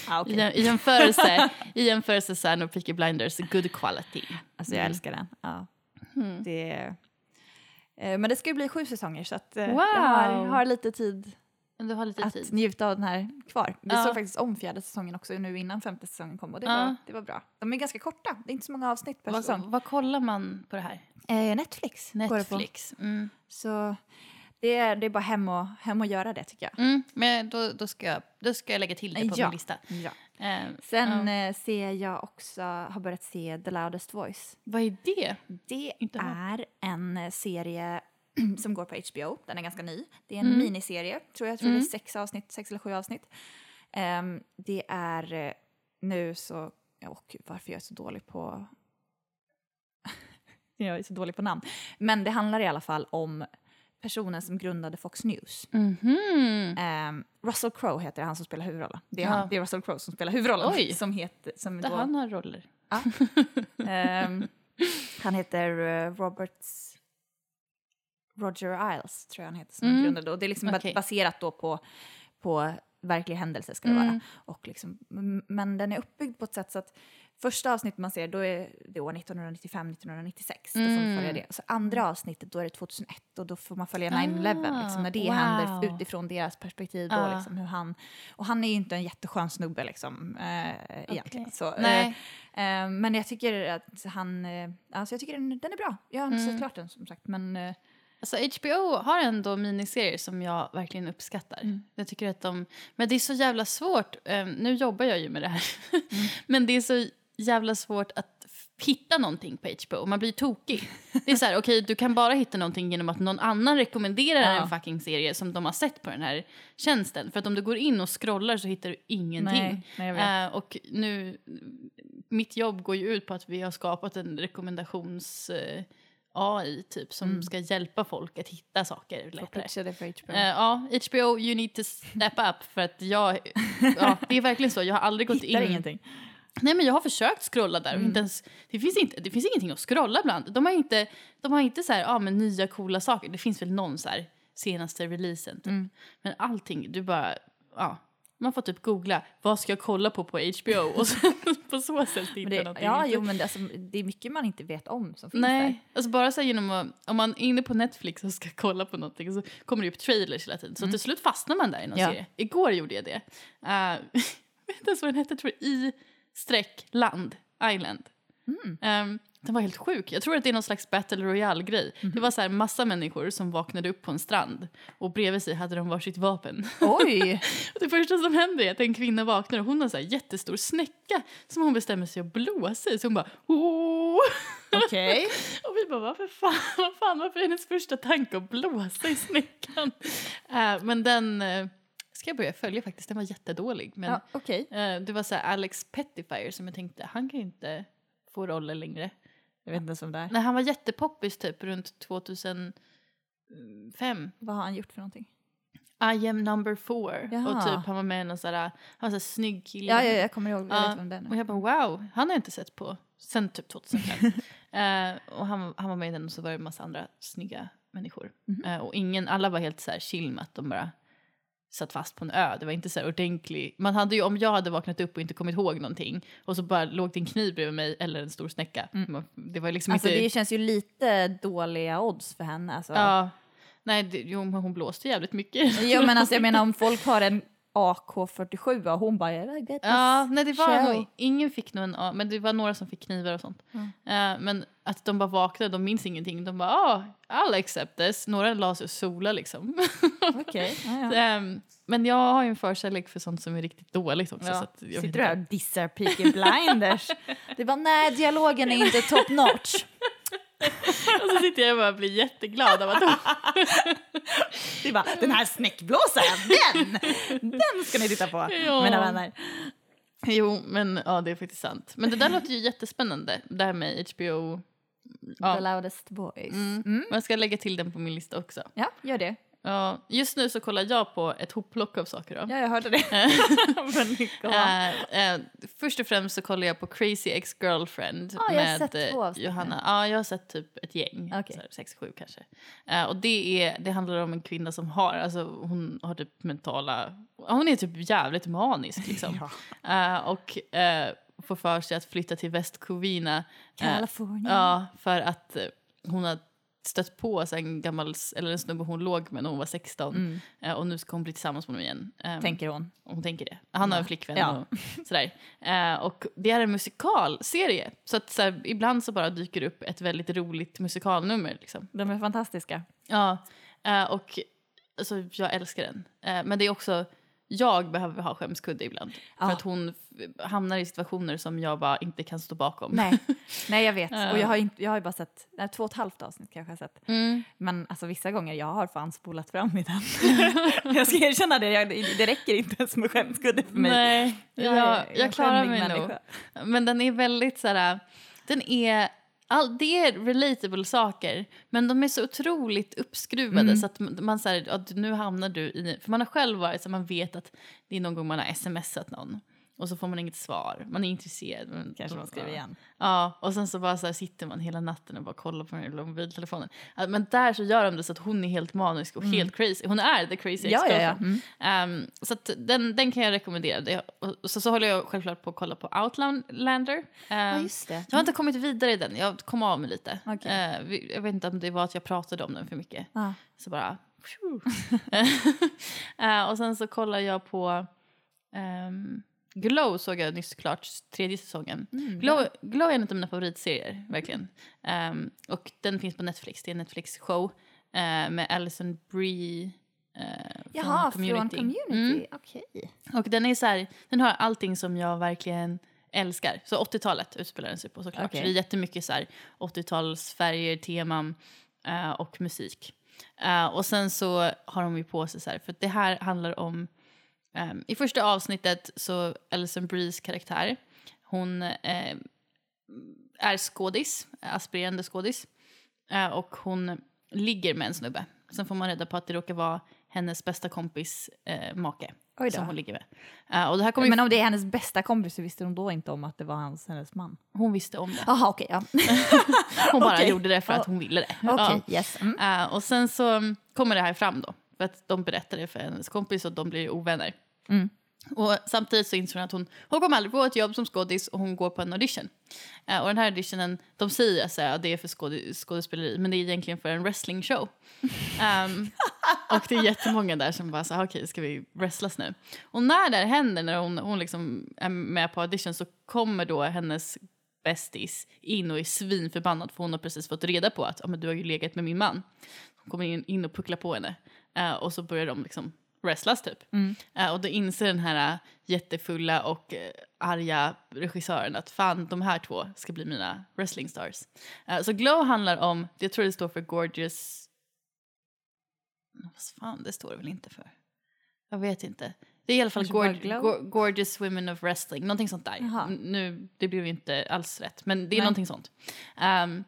Ja, okej. I, jäm- I jämförelse, i jämförelse så är Peaky Blinders good quality. Alltså jag älskar den. Ja. Mm. Det, eh, men det ska ju bli sju säsonger så att, Wow. jag har, har lite tid du har lite att tid. njuta av den här kvar. Vi Ja. såg faktiskt om fjärde säsongen också nu innan femte säsongen kom och det, Ja. var, det var bra. De är ganska korta, det är inte så många avsnitt per Vad, säsong. vad kollar man på det här? Eh, Netflix. Netflix. Mm. Så det är, det är bara hem och, hem och göra det tycker jag. Mm, men då, då, ska jag, då ska jag lägga till det på Ja. min lista. Ja. Eh, Sen eh, ser jag också, har börjat se The Loudest Voice. Vad är det? Det Inte är en eh, serie som går på HBO. Den är ganska ny. Det är en Mm. miniserie, tror jag. jag tror det är sex avsnitt, sex eller sju avsnitt. Ehm, det är eh, nu så... Och varför jag är så dålig på... jag är så dålig på namn. Men det handlar i alla fall om personen som grundade Fox News. Mhm. Ehm, Russell Crowe heter han som spelar huvudrollen. Det är, Ja. han, det är Russell Crowe som spelar huvudrollen. Oj. Som heter, som Där då, han har roller. Ehm, han heter eh, Roberts... Roger Iles, tror jag han heter, som Mm. grundade. Och det är liksom Okej. baserat då på, på verkliga händelser ska det Mm. vara. Och liksom, men den är uppbyggd på ett sätt så att första avsnittet man ser då är det år 1995-1996. Då får man Mm. följa det. Och så andra avsnittet då är det 2001 och då får man följa 9-11. Ah, liksom, när det wow. händer utifrån deras perspektiv. Då, Ah. liksom, hur han, och han är ju inte en jätteskön snubbe liksom, eh, egentligen. Okej. Så, eh. Eh, men jag tycker att han, eh, alltså jag tycker den, den är bra. Jag har inte Mm. sett klart den som sagt. Men eh, Alltså HBO har ändå miniserier som jag verkligen uppskattar. Mm. Jag tycker att de... Men det är så jävla svårt. eh, nu jobbar jag ju med det här. Mm. men det är så jävla svårt att hitta någonting på HBO. Man blir tokig. Det är så här, okej, du kan bara hitta någonting genom att någon annan rekommenderar Ja. en fucking serie som de har sett på den här tjänsten. För att om du går in och scrollar så hittar du ingenting. Nej, nej. Eh, och nu, mitt jobb går ju ut på att vi har skapat en rekommendations... Eh, AI typ som Mm. ska hjälpa folk att hitta saker lättare. För HBO. Eh, ja, HBO, you need to step up. För att jag, ja, det är verkligen så. Jag har aldrig gått Hittar in... ingenting. Nej, men jag har försökt scrolla där. Mm. inte ens, det, finns inte, det finns ingenting att scrolla bland. De har inte, de har inte så här, ja, men nya coola saker. Det finns väl någon så här senaste releasen. Typ. Mm. Men allting, du bara... Ja, man får typ googla, vad ska jag kolla på på HBO? Och så, på så sätt hitta det, någonting. ja, jo, men det, alltså, det är mycket man inte vet om som finns där. Nej, alltså bara så här genom att, om man är inne på Netflix och ska kolla på någonting så kommer det upp trailers hela tiden. Så till slut fastnar man där i någon Ja. serie. Igår gjorde jag det. Uh, jag vet inte ens vad den hette, jag tror i streck land, island. Ehm, den var helt sjuk. Jag tror att det är någon slags battle royale-grej. Det var så här massa människor som vaknade upp på en strand och bredvid sig hade de varsitt vapen. Oj! Det första som händer är att en kvinna vaknar och hon har så här jättestor snäcka som hon bestämmer sig att blåsa i. Så hon bara oh! Okej. Och vi bara, varför fan, vad fan, varför är hennes första tanke att blåsa i snäckan? Eh, men den uh, ska jag börja följa faktiskt, den var jättedålig. Men Ja, okej. eh, det var så här Alex Pettyfire som jag tänkte, han kan ju inte få roller längre. Jag vet inte ens om det är. Nej, han var jättepoppis typ runt 2005. Vad har han gjort för någonting? I am number four. Jaha. Och typ han var med i någon sån här, han var så snygg kille. Ja, ja, jag kommer ihåg. Jag Ja, vet vem det är Och nu. jag bara wow, han har jag inte sett på sen typ 2005. Eh, och han, han var med i den och så var det en massa andra snygga människor. Mhm. Eh, och ingen, alla var helt så här chill med att de bara satt fast på en ö. Det var inte så här ordentlig. Man hade ju, om jag hade vaknat upp och inte kommit ihåg någonting och så bara låg det en kniv bredvid mig eller en stor snäcka. Man- Det var liksom Mm. Alltså inte... det känns ju lite dåliga odds för henne. Alltså. Ja. Nej, det, jo, hon blåste jävligt mycket. Jo men alltså jag menar om folk har en AK47 och hon bara jag vet Ja, nej det var nog, ingen fick nog en A, men det var några som fick knivar och sånt. Mm. Eh, men att de bara vaknade, de minns ingenting. De bara, ah, I'll accept this. Några la sig och sola liksom. Okej. Ja, ja. Ehm, men jag har ju en förkärlek för sånt som är riktigt dåligt också. Så Ja. att jag Sitter du här och dissar Peaky Blinders? Det var nej, dialogen är inte top notch. Och så sitter jag och bara blir jätteglad av att de... Det bara, den här snäckblåsaren, den! Den ska ni titta på, Ja. mina vänner. Jo, men ja, det är faktiskt sant. Men det där låter ju jättespännande, det här med HBO. Ja. The loudest voice. Mm. Mm. Jag ska lägga till den på min lista också. Ja, gör det. Ja, just nu så kollar jag på ett hopplock av saker. Då. Ja, jag hörde det. Eh, eh, först och främst så kollar jag på Crazy Ex-Girlfriend har med sett två avsnitt Johanna. Ja, jag har sett typ ett gäng, så här, sex, sju kanske. Och det, är, det handlar om en kvinna som har, alltså hon har typ mentala, hon är typ jävligt manisk liksom. Ja. Och får för sig att flytta till West Covina. California. Ja, för att hon har stött på så en gammal, eller en snubbe hon låg med när hon var 16. Mm, Eh, och nu ska hon bli tillsammans med honom igen. Ehm, tänker hon. hon tänker det. Han har en flickvän Ja. och sådär. Eh, och det är en musikalserie. Så att så här, ibland så bara dyker upp ett väldigt roligt musikalnummer. Liksom. De är fantastiska. Ja, eh, och alltså, jag älskar den. Eh, men det är också, jag behöver ha skämskudde ibland. För Ja. att hon hamnar i situationer som jag bara inte kan stå bakom. Nej, nej jag vet. Och jag har, inte, jag har ju bara sett nej, två och ett halvt avsnitt kanske jag har sett. Mm. Men alltså vissa gånger jag har fan spolat fram i den. jag ska erkänna det, jag, det räcker inte ens med skämskudde för mig. Nej, Jag jag, jag, klarar mig nog. människa. Men den är väldigt så här, den är, all, det är relatable saker, men de är så otroligt uppskruvade Mm. så att man, här, att nu hamnar du i, för man har själv varit så man vet att det är någon gång man har smsat någon och så får man inget svar, man är intresserad. Men, Kanske man skriver igen. Ja, och sen så bara så här sitter man hela natten och bara kollar på den här mobiltelefonen. Men där så gör de det så att hon är helt manisk och helt crazy. Hon är the crazy Mm. Ja, ja, ja. Mm. Ehm, så den, den kan jag rekommendera. Och så, så håller jag självklart på att kolla på Outlander. Um, Ja, just det. jag har inte kommit vidare i den, jag kom av mig lite. Okej. Eh, vi- jag vet inte om det var att jag pratade om den för mycket. Ja. Så bara... Eh, och sen så kollar jag på... ehm, Glow såg jag nyss klart, tredje säsongen. Mm, Glow, Glow är en av mina favoritserier, verkligen. Ehm, och den finns på Netflix, det är en Netflix-show eh, med Alison Brie eh, Jaha, från Community. från Community. Mm. Okej. Och den är så här, den har allting som jag verkligen älskar. Så 80-talet utspelar den sig på såklart. Okej. Så det är jättemycket så här 80-talsfärger, teman eh, och musik. Eh, och sen så har de ju på sig så här, för det här handlar om ehm, i första avsnittet så Alison Brees karaktär, hon eh, är skådis, aspirerande skådis. Eh, och hon ligger med en snubbe. Sen får man reda på att det råkar vara hennes bästa kompis eh, make som hon ligger med. Eh, och det här kommer Men om det är hennes bästa kompis så visste hon då inte om att det var hans, hennes man? hon visste om det. Jaha, okej. ja. Hon bara Okej. gjorde det för att hon ville det. Okej, Ja. yes. Mm. Eh, och sen så mm, kommer det här fram då. För att de berättar det för hennes kompis och de blir ovänner. Mm. Och samtidigt så inser hon att hon, hon kommer aldrig få ett jobb som skådis och hon går på en audition. Eh, och den här auditionen, de säger att det är för skåd, skådespeleri men det är egentligen för en wrestlingshow. um, och det är jättemånga där som bara så okej ska vi wrestlas nu? Och när det händer, när hon, hon liksom är med på audition så kommer då hennes bästis in och är svinförbannad för hon har precis fått reda på att ah, men du har ju legat med min man. Hon kommer in, in och pucklar på henne Eh, och så börjar de liksom wrestlas typ. Eh, och då inser den här eh, jättefulla och eh, arga regissören att fan de här två ska bli mina wrestling stars. Eh, så Glow handlar om, jag tror det står för gorgeous, vad fan det står det väl inte för? Jag vet inte. Det är i alla fall Kanske bara gor- Glow? gor- gorgeous women of wrestling, någonting sånt där. Jaha. Nu, det blev ju inte alls rätt, men det är Nej. någonting sånt. Ehm,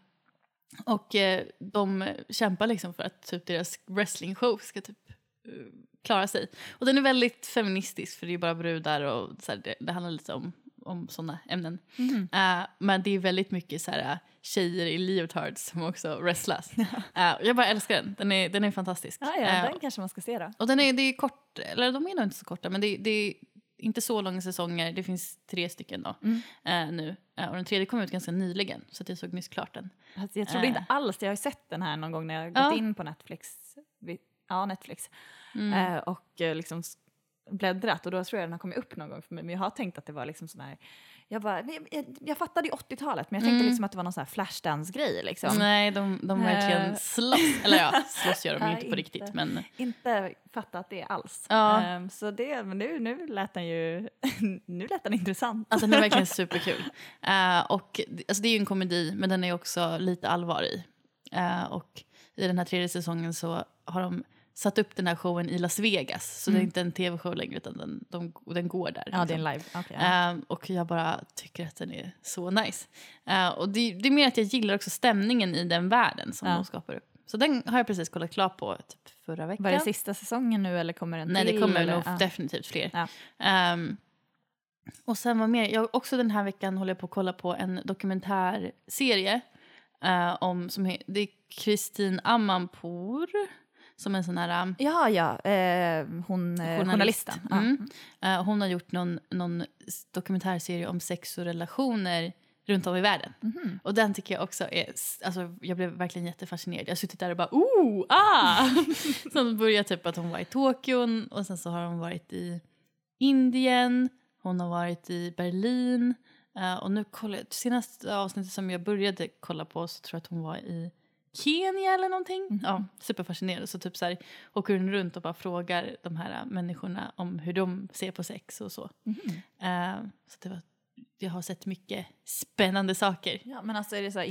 och eh, de kämpar liksom för att typ deras wrestlingshow ska typ eh, klara sig. Och den är väldigt feministisk för det är bara brudar och så här, det, det handlar lite om, om sådana ämnen. Mhm. Eh, men det är väldigt mycket så här, tjejer i leotards som också wrestlas. Eh, jag bara älskar den, den är, den är fantastisk. Ja, ja, den kanske man ska se då. och den är, det är kort, eller de är nog inte så korta men det, det är inte så långa säsonger, det finns tre stycken då Mm. eh, nu. Eh, och den tredje kom ut ganska nyligen så jag såg nyss klart den. Alltså, jag trodde Eh. inte alls, jag har ju sett den här någon gång när jag gått Ja. in på Netflix. Ja, Netflix. Mm. Eh, och eh, liksom bläddrat och då tror jag den har kommit upp någon gång för mig. Men jag har tänkt att det var liksom sån här, jag, bara, jag, jag, fattade ju 80-talet men jag tänkte Mm. liksom att det var någon sån här flashdance-grej liksom. Nej, de, de verkligen slåss. Eller ja, slåss gör de ju inte på riktigt. Men Inte fattat det alls. Ja. Eh, så det, men nu, nu lät den ju, nu lät den intressant. alltså, den är verkligen superkul. Eh, och, alltså, det är ju en komedi, men den är också lite allvar i. Eh, och i den här tredje säsongen så har de satt upp den här showen i Las Vegas. Så det är Mm. inte en tv-show längre, utan den, de, den går där. Ja, det är liksom. en live. Okej, ja. Ehm, och jag bara tycker att den är så nice. Eh, och det, det är mer att jag gillar också stämningen i den världen som Ja. de skapar upp. Så den har jag precis kollat klart på typ förra veckan. Var det sista säsongen nu eller kommer den Nej, till? det kommer nog Ja. definitivt fler. Ja. Ehm, och sen vad mer? Jag, också den här veckan håller jag på att kolla på en dokumentärserie eh, om, som det är Kristin Amanpour som en sån här um, Ja, ja, eh, hon, eh, journalisten. Ja. Mm. Eh, hon har gjort någon, någon dokumentärserie om sex och relationer runt om i världen. Mhm. Och den tycker jag också är, alltså jag blev verkligen jättefascinerad. Jag har suttit där och bara oh, ah! hon började typ att hon var i Tokyo och sen så har hon varit i Indien, hon har varit i Berlin eh, och nu kollar jag, senaste avsnittet som jag började kolla på så tror jag att hon var i Kenya eller någonting. Ja, superfascinerad. Så typ så här, åker hon runt och bara frågar de här människorna om hur de ser på sex och så. Mhm. Eh, så det var, jag har sett mycket spännande saker. Ja, men alltså är det så här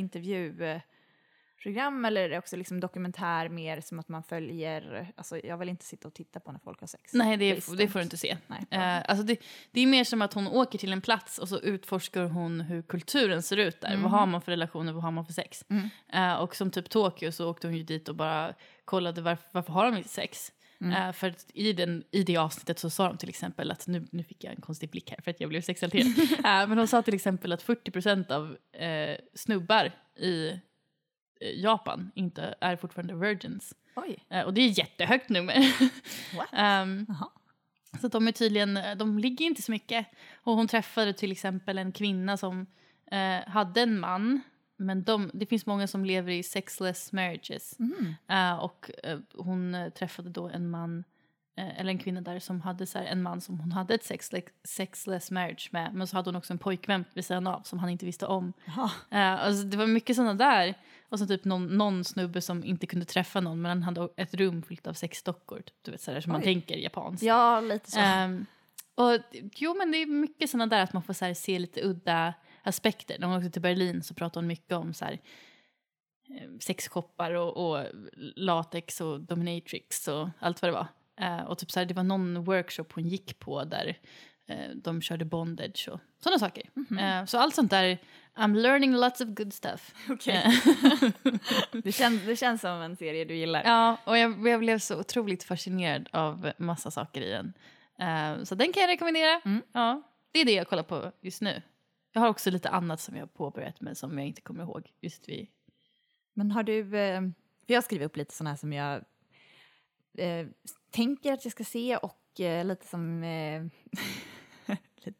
intervjuprogram eller är det också liksom dokumentär mer som att man följer, alltså jag vill inte sitta och titta på när folk har sex. Nej, det, Visst, det får du inte se. Nej. Eh, alltså det, det är mer som att hon åker till en plats och så utforskar hon hur kulturen ser ut där. Vad har man för relationer, vad har man för sex? Mm. Eh, och som typ Tokyo så åkte hon ju dit och bara kollade varför, varför har de inte sex? Eh, för att i, den, i det avsnittet så sa de till exempel att, nu, nu fick jag en konstig blick här för att jag blev sexalterad. Eh, men de sa till exempel att 40% av eh, snubbar i Japan inte är fortfarande virgins. Oj, Eh, och det är jättehögt nummer. What? Ehm, så de är tydligen, de ligger inte så mycket. Och hon träffade till exempel en kvinna som eh, hade en man. Men de, det finns många som lever i sexless marriages. Mhm. Eh, och eh, hon eh, träffade då en man, eh, eller en kvinna där som hade så här, en man som hon hade ett sexle- sexless marriage med. Men så hade hon också en pojkvän vid sidan av som han inte visste om. Eh, alltså det var mycket sådana där. Och så typ någon, någon snubbe som inte kunde träffa någon men han hade ett rum fullt av sexdockor. Typ, du vet sådär som man Oj. tänker japanskt. Ja, lite så. Ehm, Och jo, men det är mycket sådana där att man får så här, se lite udda aspekter. När hon åkte till Berlin så pratade hon mycket om så här, eh, sexshoppar och, och latex och dominatrix och allt vad det var. Eh, och typ så här, det var någon workshop hon gick på där eh, de körde bondage och sådana saker. Eh, så allt sånt där, I'm learning lots of good stuff. Okej. Eh, Det, känns, det känns som en serie du gillar. ja, och jag, jag blev så otroligt fascinerad av massa saker i den. Eh, så den kan jag rekommendera. Mm. Ja, det är det jag kollar på just nu. Jag har också lite annat som jag har påbörjat men som jag inte kommer ihåg just vid... Men har du... eh, För jag skriver upp lite sådana här som jag eh, tänker att jag ska se och eh, lite som... Eh,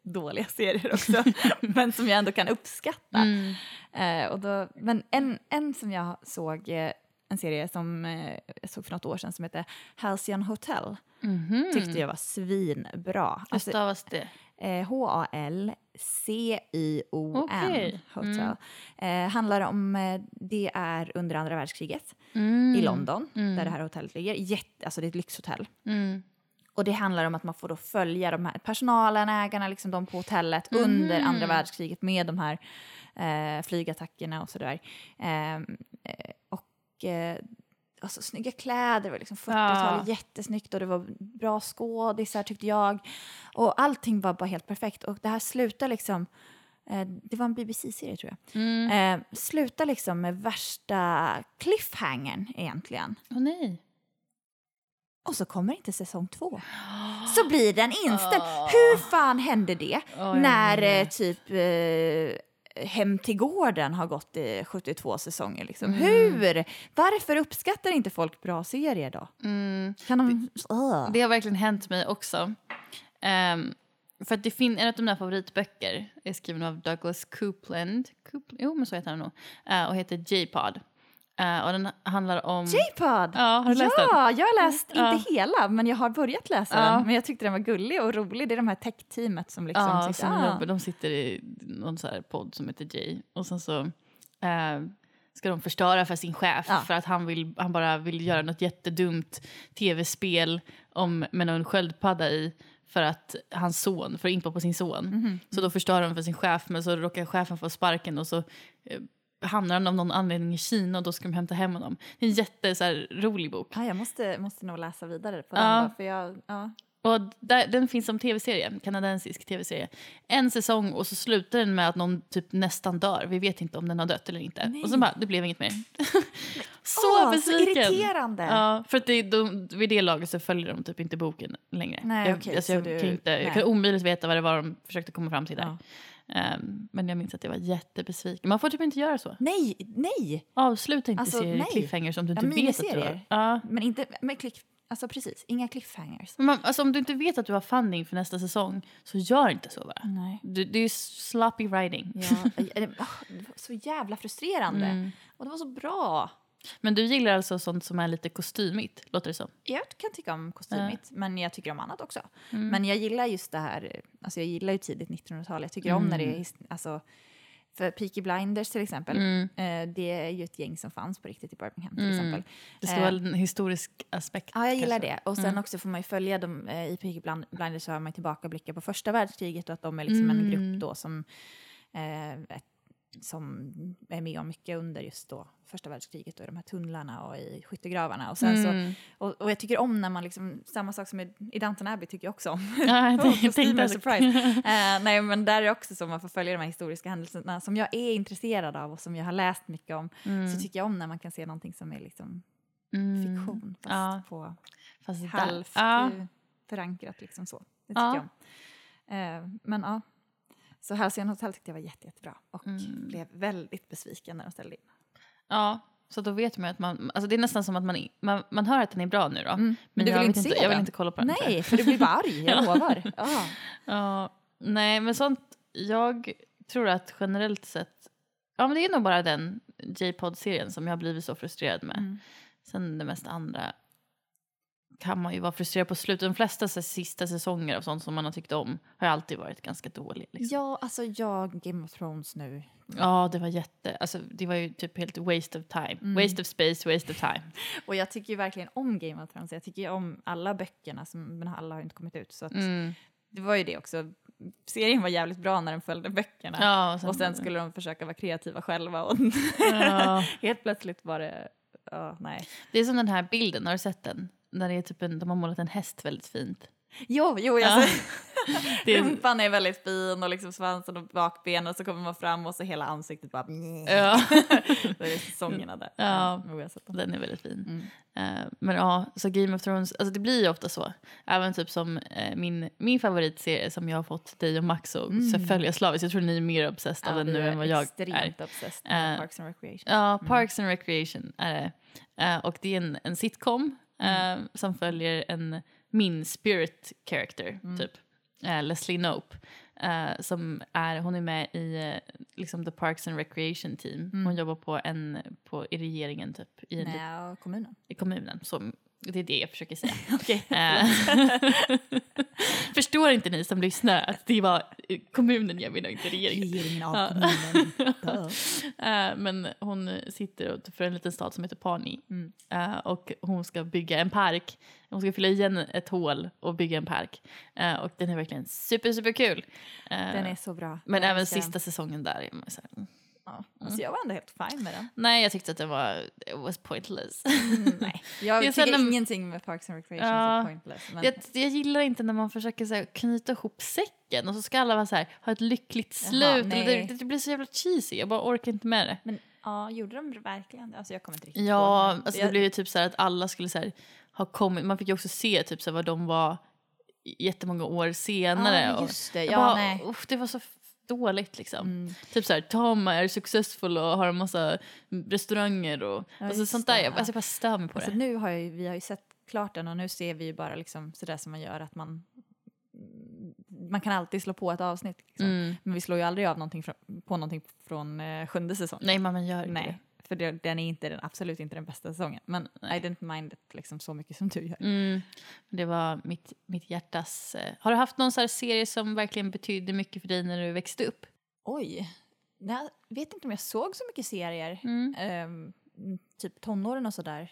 dåliga serier också, men som jag ändå kan uppskatta. Mm. Eh, och då, men en, en som jag såg, eh, en serie som eh, jag såg för något år sedan som heter Halcyon Hotel, Mhm. tyckte jag var svinbra. Hur Alltså, stavas det? eh, H-A-L-C-Y-O-N Okej. Hotel. Eh, handlar om, eh, det är under andra världskriget Mm. i London, Mm. där det här hotellet ligger. Jätte, alltså det är ett lyxhotell. Mm. Och det handlar om att man får då följa de här personalen, ägarna, liksom de på hotellet Mhm. under andra världskriget med de här eh, flygattackerna och sådär. Eh, eh, och eh, alltså, snygga kläder, det var liksom 40-tal, Ja. jättesnyggt och det var bra skådisar tyckte jag. Och allting var bara helt perfekt. Och det här slutar liksom, eh, det var en BBC-serie tror jag, Mm. eh, slutar liksom med värsta cliffhangern egentligen. Åh nej. Och så kommer inte säsong två. Så blir den inställd. Åh. Hur fan hände det jag när eh, typ eh, Hem till gården har gått i 72 säsonger? Liksom. Mm. Hur? Varför uppskattar inte folk bra serier då? Mm. Kan de... Ugh. Det har verkligen hänt mig också. Ehm, för att det finns en av mina favoritböcker är skriven av Douglas Coupland. Coupland jo, men så heter han nog. Eh, och heter J-pod. Eh, och den handlar om... J-pod! Ja, har du läst ja, den? jag har läst, Ja. inte hela, men jag har börjat läsa Ja. den. Men jag tyckte den var gullig och rolig. Det är de här tech-teamet som liksom... ja, tyckte, som ah. de sitter i någon så här podd som heter J. Och sen så eh, ska de förstöra för sin chef Ja. för att han, vill, han bara vill göra något jättedumt tv-spel om, med någon sköldpadda i för att hans son, för att impa på sin son. Mhm. Så då förstör de för sin chef men så råkar chefen få sparken och så eh, hamnar han av någon anledning i Kina och då ska de hämta hem honom. Det är en jätte så här, rolig bok. Ja, jag måste, måste nog läsa vidare på Ja. den. Då, för jag, ja. Och där, den finns som tv-serie, kanadensisk tv-serie. En säsong och så slutar den med att någon typ nästan dör. Vi vet inte om den har dött eller inte. Nej. Och så bara, det blev inget mer. så Åh, besviken! Så irriterande! Ja, för att det, de, vid det laget så följer de typ inte boken längre. Nej, jag, okej, alltså, så jag, du- kan inte, jag kan omöjligt veta vad det var de försökte komma fram till där. Ja. Ehm, men jag minns att jag var jättebesviken. Man får typ inte göra så. Nej, nej! Avsluta inte Alltså, serier nej. cliffhangers om du Ja, inte vet att du har... Ja. Men inte med klick... Alltså precis, inga cliffhangers. Men man, alltså, om du inte vet att du har funding för nästa säsong så gör inte så bara. Nej. Du, det är sloppy writing. Ja, eh, ah, det var så jävla frustrerande. Mm. Och det var så bra. Men du gillar alltså sånt som är lite kostymigt, låter det som? Jag kan tycka om kostymigt, men jag tycker om annat också. Mm. Men jag gillar just det här, alltså jag gillar ju tidigt 1900-tal. Jag tycker om när det är, his- alltså, för Peaky Blinders till exempel, Mm. eh, det är ju ett gäng som fanns på riktigt i Birmingham till Mm. exempel. Det ska Eh, vara en historisk aspekt. Ja, jag gillar kanske. det. Och sen Mm. också får man ju följa dem, eh, i Peaky Blind- Blinders så har man tillbakablickar på första världskriget och att de är liksom en Mm. grupp då som, eh, ett, som är med om mycket under just då första världskriget och i de här tunnlarna och i skyttegravarna. Och, sen så, Mm. och, och jag tycker om när man liksom, samma sak som i, i Downton Abbey tycker jag också om. Ja, kostymer, tänkte- surprise. Eh, nej, men där är det också så man får följa de här historiska händelserna som jag är intresserad av och som jag har läst mycket om. Mm. Så tycker jag om när man kan se någonting som är liksom Mm. fiktion fast Ja. på Fast halvt Ja. eh, förankrat liksom så. Det tycker Ja. jag om. Eh, men ja, så Halcyon Hotel tyckte jag var jätte, jättebra och Mm. blev väldigt besviken när de ställde in. ja, så då vet man att man... Alltså det är nästan som att man, man, man hör att den är bra nu då. Mm. Men du jag vill vet inte se Jag vill den? inte kolla på den. jag. Nej, för du blir bara arg, jag lovar. Ja. Ja, nej, men sånt... Jag tror att generellt sett... Ja, men det är nog bara den J-pod-serien som jag har blivit så frustrerad med. Mm. Sen det mesta andra kan man ju vara frustrerad på slutet. De flesta så, sista säsonger av sånt som man har tyckt om har alltid varit ganska dåliga. Liksom. ja, alltså jag, Game of Thrones nu. Ja, det var jätte... Alltså, det var ju typ helt waste of time. Mm. Waste of space, waste of time. Och jag tycker ju verkligen om Game of Thrones. Jag tycker ju om alla böckerna, som, men alla har inte kommit ut. Så att Mm. det var ju det också. Serien var jävligt bra när den följde böckerna. Ja, och sen skulle de försöka vara kreativa själva och Ja. helt plötsligt var det, ja nej. Det är som den här bilden, har du sett den? Det är typ en, de har målat en häst väldigt fint. Jo, jo, jag Ja. ser. Det är, Rumpan är väldigt fin och liksom svansen och bakbenen och så kommer man fram och så hela ansiktet bara... ja, Så är det säsongerna där. Ja. om- den är väldigt fin. Mm. Eh, men ja, så Game of Thrones, alltså det blir ju ofta så. Även typ som eh, min, min favoritserie som jag har fått dig och Max att Mm. följa slaviskt. Jag tror ni är mer obsessed av Ja, den nu än vad jag är. extremt obsessed Eh, Parks and Recreation. Ja, Mm. Parks and Recreation är det. Och det är en, en sitcom Mm. som följer en min spirit character, Mm. typ. Eh, Leslie Knope. Eh, som är, hon är med i eh, liksom the Parks and Recreation team. Mm. Hon jobbar på en, på, i regeringen typ, i, en, Nej, kommunen. i kommunen. Så det är det jag försöker säga. Okej. Eh, Förstår inte ni som lyssnar att det var kommunen jag menar, inte regeringen. Regeringen av kommunen. Eh, men hon sitter för en liten stad som heter Pani. Mm. Eh, och hon ska bygga en park. Hon ska fylla igen ett hål och bygga en park. Och den är verkligen super, super kul. Den är så bra. men även den. sista säsongen där. är man så här, mm. Ja. Alltså, jag var ändå helt fine med den. Nej, jag tyckte att den var it was pointless. Mm, nej. Jag Det är tycker när- ingenting med Parks and Recreation Ja. är pointless. Men, jag, jag gillar inte när man försöker så här, knyta ihop säcken och så ska alla vara så här, ha ett lyckligt Jaha, slut. Nej. det, det blir så jävla cheesy, jag bara orkar inte med det. men ja, gjorde de verkligen det? Alltså jag kommer inte riktigt Ja, ihåg. men alltså jag, det blev ju typ så här att alla skulle så här, ha kommit, man fick ju också se typ så här, vad de var jättemånga år senare. Och just det. jag Ja, bara, nej. det var så dåligt liksom. Mm. Typ så här, Tom är successful och har en massa restauranger och Ja, alltså sånt där. det, Jag, ja. alltså, jag bara stör mig på Alltså det. nu har jag, vi har ju sett klart den och nu ser vi ju bara liksom sådär som man gör att man man kan alltid slå på ett avsnitt. Liksom. Mm. Men vi slår ju aldrig av någonting från, på någonting från eh, sjunde säsongen. Nej, man gör inte Nej, för det, den är inte den, absolut inte den bästa säsongen. Men Nej. I didn't mind it liksom så mycket som du gör. det. Mm. Det var mitt, mitt hjärtas... Eh. Har du haft någon så här serie som verkligen betydde mycket för dig när du växte upp? Oj, jag vet inte om jag såg så mycket serier. Mm. Ehm, typ tonåren och sådär.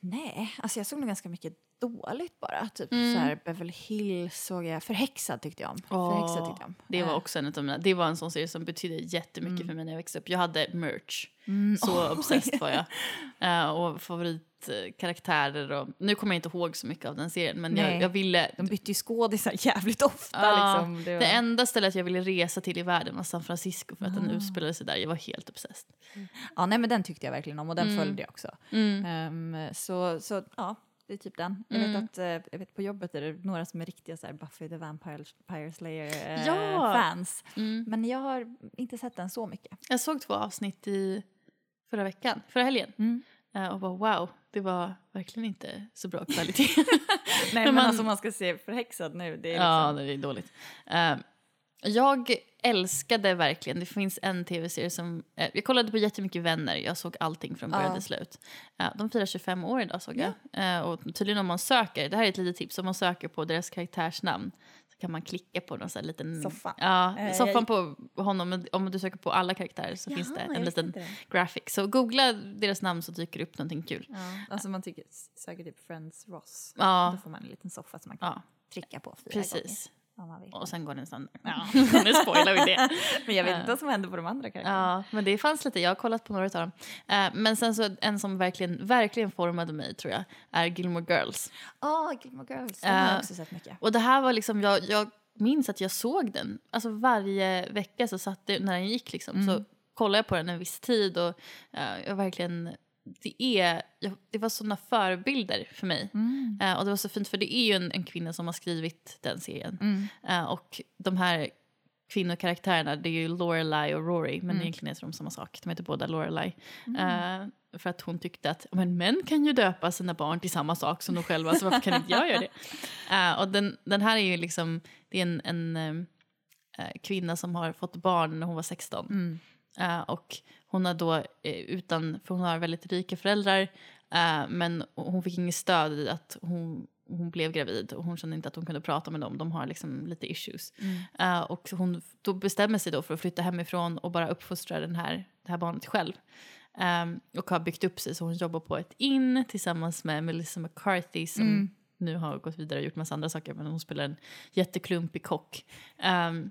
Nej, alltså jag såg nog ganska mycket dåligt bara. Typ Mm. så här Beverly Hills såg jag. Förhäxad tyckte jag om. Åh, Förhäxad tyckte jag om. Det var Eh, också en av mina, det var en sån serie som betydde jättemycket Mm. för mig när jag växte upp. Jag hade merch, mm, så åh, obsessed var jag. Eh, och favoritkaraktärer och nu kommer jag inte ihåg så mycket av den serien men jag, jag ville De bytte ju skådisar jävligt ofta. Ja, liksom. det var... Det enda stället jag ville resa till i världen var San Francisco för att den Ah. utspelade sig där. Jag var helt obsessed. Ja, nej men den tyckte jag verkligen om och den Mm. följde jag också. Mm. Ehm, så, så ja, det är typ den. Jag Mm. vet att eh, jag vet på jobbet är det några som är riktiga så här, Buffy the Vampire, Vampire Slayer eh, Ja. fans. Mm. Men jag har inte sett den så mycket. Jag såg två avsnitt i förra veckan, förra helgen. Mm. Eh, och bara wow, det var verkligen inte så bra kvalitet. Nej Men men, man- alltså man ska se Förhäxad nu. Det är ja, liksom, det är dåligt. Eh, jag älskade verkligen, det finns en tv-serie som, eh, jag kollade på jättemycket Vänner, jag såg allting från början Ja. till slut. Eh, de firar 25 år idag såg jag. Eh, och tydligen om man söker, det här är ett litet tips, om man söker på deras karaktärsnamn så kan man klicka på någon sån här liten... Soffa. Ja, Eh, soffan jag- på honom, om du söker på alla karaktärer så finns det Jaha, en liten det. graphic. Så googla deras namn så dyker det upp någonting kul. Ja, alltså man tycker säkert typ Friends Ross. Ja, Då får man en liten soffa som man kan ja trycka på fyra gånger. precis. Vill. Och sen går den sönder. Ja. nu spoilar vi det. Men jag vet inte vad som hände på de andra karaktärerna. Ja, men det fanns lite. Jag har kollat på några av dem. Eh, men sen så en som verkligen, verkligen formade mig tror jag är Gilmore Girls. Ja, Gilmore Girls. Den har Eh, jag också sett mycket. Och det här var liksom, jag, jag minns att jag såg den. Alltså varje vecka så satt det, när den gick liksom, Mm. så kollade jag på den en viss tid och eh, jag verkligen, det är, det var sådana förebilder för mig. Mm. Eh, och det var så fint för det är ju en, en kvinna som har skrivit den serien. Mm. Eh, och de här kvinnokaraktärerna, det är ju Lorelai och Rory, men Mm. egentligen heter de samma sak. De heter båda Lorelai. Eh, för att hon tyckte att men män kan ju döpa sina barn till samma sak som de själva, så varför kan inte jag göra det? Och den, den här är ju liksom, det är en, en kvinna som har fått barn när hon var 16. Mm. Och hon har då, eh, utan, för hon har väldigt rika föräldrar, eh, men hon fick inget stöd i att hon, hon blev gravid och hon kände inte att hon kunde prata med dem. De har liksom lite issues. Mm. Eh, och hon då bestämmer sig då för att flytta hemifrån och bara uppfostra den här, det här barnet själv. Ehm, och har byggt upp sig så hon jobbar på ett inn tillsammans med Melissa McCarthy som Mm. nu har gått vidare och gjort massa andra saker, men hon spelar en jätteklumpig kock. Um,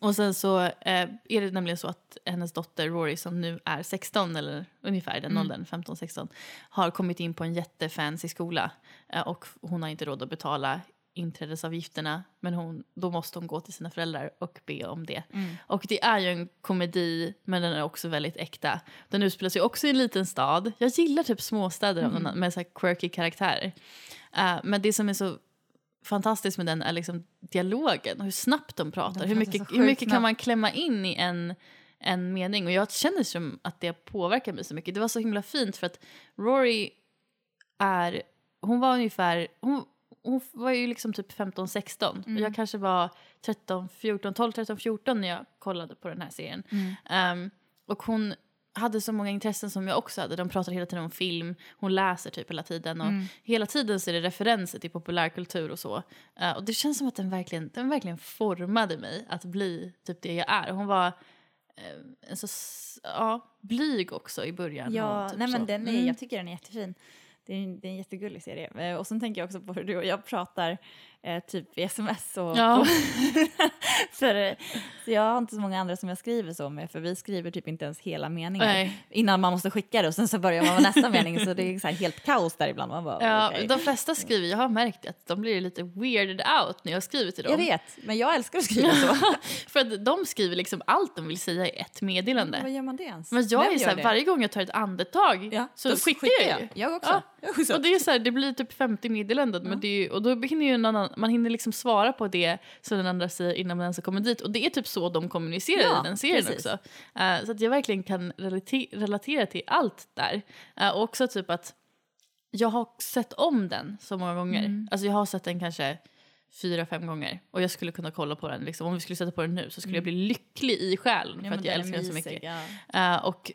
och sen så eh, är det nämligen så att hennes dotter Rory som nu är 16 eller ungefär den Mm. åldern, 15-16, har kommit in på en jättefancy skola eh, och hon har inte råd att betala inträdesavgifterna men hon, då måste hon gå till sina föräldrar och be om det. Mm. Och det är ju en komedi men den är också väldigt äkta. Den utspelar sig också i en liten stad. Jag gillar typ småstäder Mm. med så quirky karaktärer. Eh, men det som är så fantastiskt med den är liksom dialogen och hur snabbt de pratar. De hur mycket, hur mycket kan man klämma in i en, en mening? Och jag känner som att det påverkar mig så mycket. Det var så himla fint för att Rory är, hon var ungefär, hon, hon var ju liksom typ 15-16 och jag kanske var 13, 14, 12, 13, 14 när jag kollade på den här serien. Ehm, och hon hade så många intressen som jag också hade. De pratar hela tiden om film, hon läser typ hela tiden och hela tiden så är det referenser till populärkultur och så. Eh, och det känns som att den verkligen, den verkligen formade mig att bli typ det jag är. Hon var eh, en så, ja, blyg också i början. Ja, och typ nej men så. den är, Mm. jag tycker den är jättefin. Det är, en- det är en jättegullig serie. Eh, Och sen tänker jag också på hur du och jag pratar eh, typ i sms. Och Ja. för, så jag har inte så många andra som jag skriver så med, för vi skriver typ inte ens hela meningar Nej. innan man måste skicka det och sen så börjar man med nästa mening så det är så helt kaos där ibland. Man bara, Ja, okej. De flesta skriver, jag har märkt att de blir lite weirded out när jag skriver till dem. Jag vet, men jag älskar att skriva så. För att de skriver liksom allt de vill säga i ett meddelande. Vad gör man det ens? Men jag Vem är så här, varje gång jag tar ett andetag Ja, så skickar jag ju. Jag också. Ja. Jag också. Och det är så här, det blir typ 50 meddelanden men det är och då hinner ju en annan, man hinner liksom svara på det som den andra säger innan man ens har kommit dit och det är typ så de kommunicerar Ja, i den serien precis. också. Eh, så att jag verkligen kan relate- relatera till allt där. Eh, och också typ att jag har sett om den så många gånger. Mm. Alltså jag har sett den kanske fyra, fem gånger och jag skulle kunna kolla på den. Liksom. Om vi skulle sätta på den nu så skulle jag bli lycklig i själen Mm. Ja, för men att jag älskar den så mycket. ja. Eh, och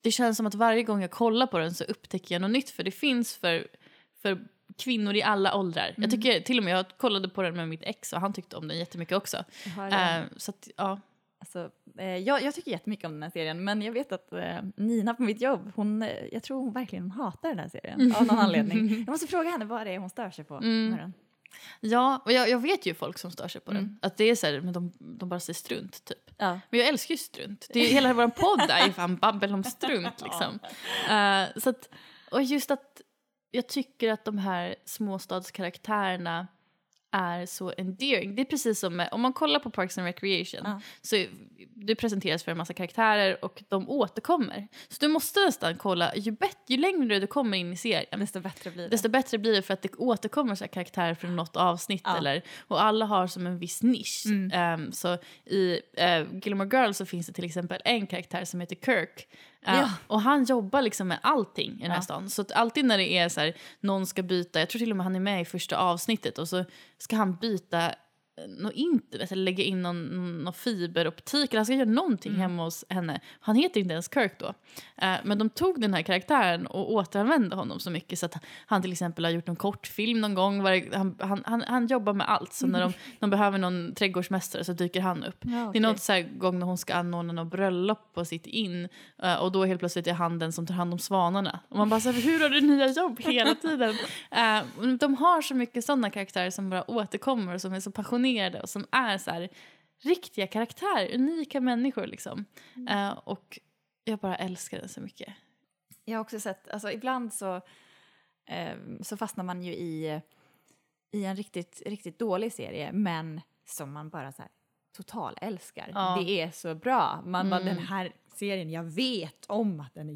det känns som att varje gång jag kollar på den så upptäcker jag något nytt för det finns för, för kvinnor i alla åldrar. Mm. Jag tycker till och med jag kollade på den med mitt ex och han tyckte om den jättemycket också. Eh, så att, ja. Alltså, eh, jag, jag tycker jättemycket om den här serien, men jag vet att eh, Nina på mitt jobb, hon, eh, jag tror hon verkligen hatar den här serien av någon anledning. Jag måste fråga henne vad det är hon stör sig på Mm. med den. Ja, och jag, jag vet ju folk som stör sig på Mm. den. Att det är så här, men de, de bara säger strunt typ. Ja. Men jag älskar ju strunt. Det är, hela vår podd är ju fan babbel om strunt liksom. Eh, så att, och just att jag tycker att de här småstadskaraktärerna är så endearing. Det är precis som med, om man kollar på Parks and Recreation Ja. så du presenteras för en massa karaktärer och de återkommer. Så du måste nästan kolla, ju, bet, ju längre du kommer in i serien Desto bättre blir det. desto bättre blir det för att det återkommer så här karaktärer från något avsnitt. Ja. Eller, och alla har som en viss nisch. Mm. Ehm, så i uh, Gilmore Girls så finns det till exempel en karaktär som heter Kirk. Ja. Och han jobbar liksom med allting i den här Ja. stan. Så alltid när det är så här, någon ska byta, jag tror till och med han är med i första avsnittet och så ska han byta något internet eller lägga in någon, någon fiberoptik eller han ska göra någonting Mm. hemma hos henne. Han heter inte ens Kirk då. Eh, men de tog den här karaktären och återanvände honom så mycket så att han till exempel har gjort någon kortfilm någon gång. Han, han, han, han jobbar med allt. Så när de, de behöver någon trädgårdsmästare så dyker han upp. Ja, Det okej. är något så här gång när hon ska anordna något bröllop på sitt in eh, och då helt plötsligt är han den som tar hand om svanarna. Och man bara så här, hur har du nya jobb hela tiden? Eh, de har så mycket sådana karaktärer som bara återkommer och som är så passionerade och som är så här riktiga karaktärer, unika människor liksom. Eh, och jag bara älskar den så mycket. Jag har också sett, alltså ibland så, eh, så fastnar man ju i, i en riktigt, riktigt dålig serie, men som man bara så här total älskar. Ja. Det är så bra. Man bara, Mm. den här serien, jag vet om att den är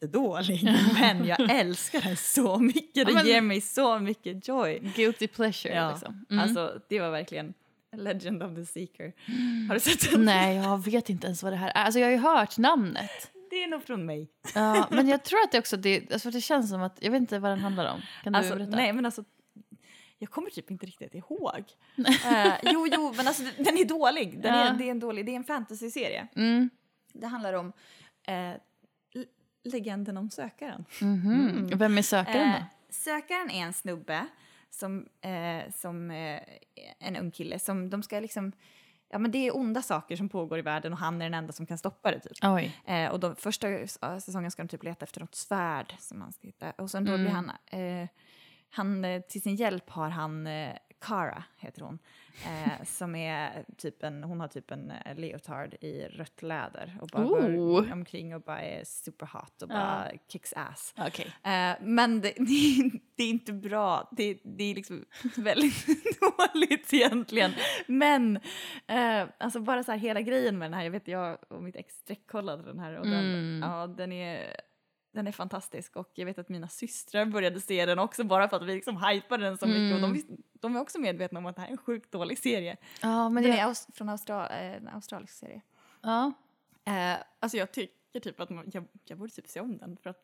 jättedålig, men jag älskar den så mycket. Ja, Det men- ger mig så mycket joy. Guilty pleasure Ja, liksom. Mm. Alltså, det var verkligen Legend of the Seeker. Har du sett den? Nej, jag vet inte ens vad det här är. Alltså jag har ju hört namnet. Det är nog från mig. Ja, men jag tror att det också, det, alltså det känns som att, jag vet inte vad den handlar om. Kan du Alltså, berätta? nej, men alltså, jag kommer typ inte riktigt ihåg. Eh, jo, jo, men alltså den är dålig. Den Ja. är, det, är en dålig det är en fantasy-serie. Mm. Det handlar om eh, legenden om sökaren. Mhm. Vem är sökaren då? Eh, sökaren är en snubbe, som, eh, som eh, en ung kille, som de ska liksom... Ja, men det är onda saker som pågår i världen och han är den enda som kan stoppa det. Typ. Oj. Eh, och de, första säsongen ska de typ leta efter något svärd som han ska hitta. Och sen då blir han... Eh, han, eh, till sin hjälp har han eh, Cara, heter hon, eh, som är typ en, hon har typ en eh, leotard i rött läder och bara går Ooh. omkring och bara är superhot och bara kicks ass. Okej. Eh, men det, det, det är inte bra, det, det är liksom väldigt dåligt egentligen. Men eh, alltså bara så här hela grejen med den här, jag vet jag och mitt ex sträckkollade den här och den, Mm. ja, den är den är fantastisk och jag vet att mina systrar började se den också bara för att vi liksom hypade den så mycket och de, visste, de är också medvetna om att det här är en sjukt dålig serie. Ja, men Den det... är aus, från Austra, eh, en australisk serie. Ja. Eh, alltså jag tycker typ att man, jag, jag borde typ se om den för att,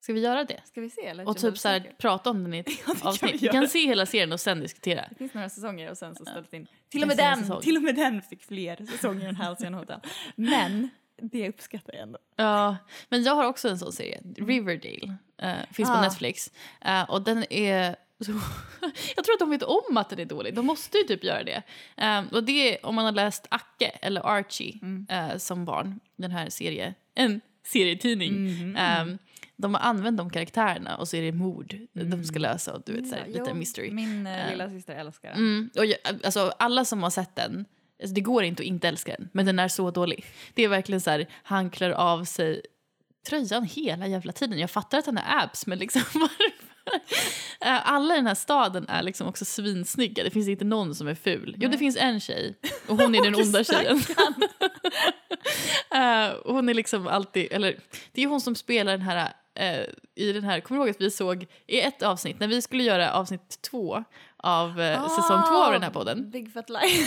Ska vi göra det? ska vi se? Eller? Och typ så här, prata om den i ett vi avsnitt. Vi kan se hela serien och sen diskutera. Det finns några säsonger och sen så ställs det in. Till och, med den, till och med den fick fler säsonger än Halcyon Hotel. Men det uppskattar jag ändå. Ja, men jag har också en sån serie, Riverdale. eh, finns på Ah. Netflix. Eh, och den är... Så, jag tror att de vet om att den är dålig. De måste ju typ göra det. Eh, och det är om man har läst Acke eller Archie eh, som barn, den här serien. En serietidning. Eh, de har använt de karaktärerna och så är det mord de ska lösa och du vet, så här, lite Jo, mystery. Min eh, lilla syster älskar den. Mm, och jag, alltså, alla som har sett den, alltså, det går inte att inte älska den, men den är så dålig. Det är verkligen så här, han klär av sig tröjan hela jävla tiden. Jag fattar att han har abs, men liksom varför? Eh, Alla i den här staden är liksom också svinsnygga. Det finns inte någon som är ful. Jo, det finns en tjej och hon är den onda tjejen. Eh, hon är liksom alltid, eller det är hon som spelar den här, eh, i den här, kommer du ihåg att vi såg i ett avsnitt, när vi skulle göra avsnitt två av eh, säsong två av den här podden. Big fat lie.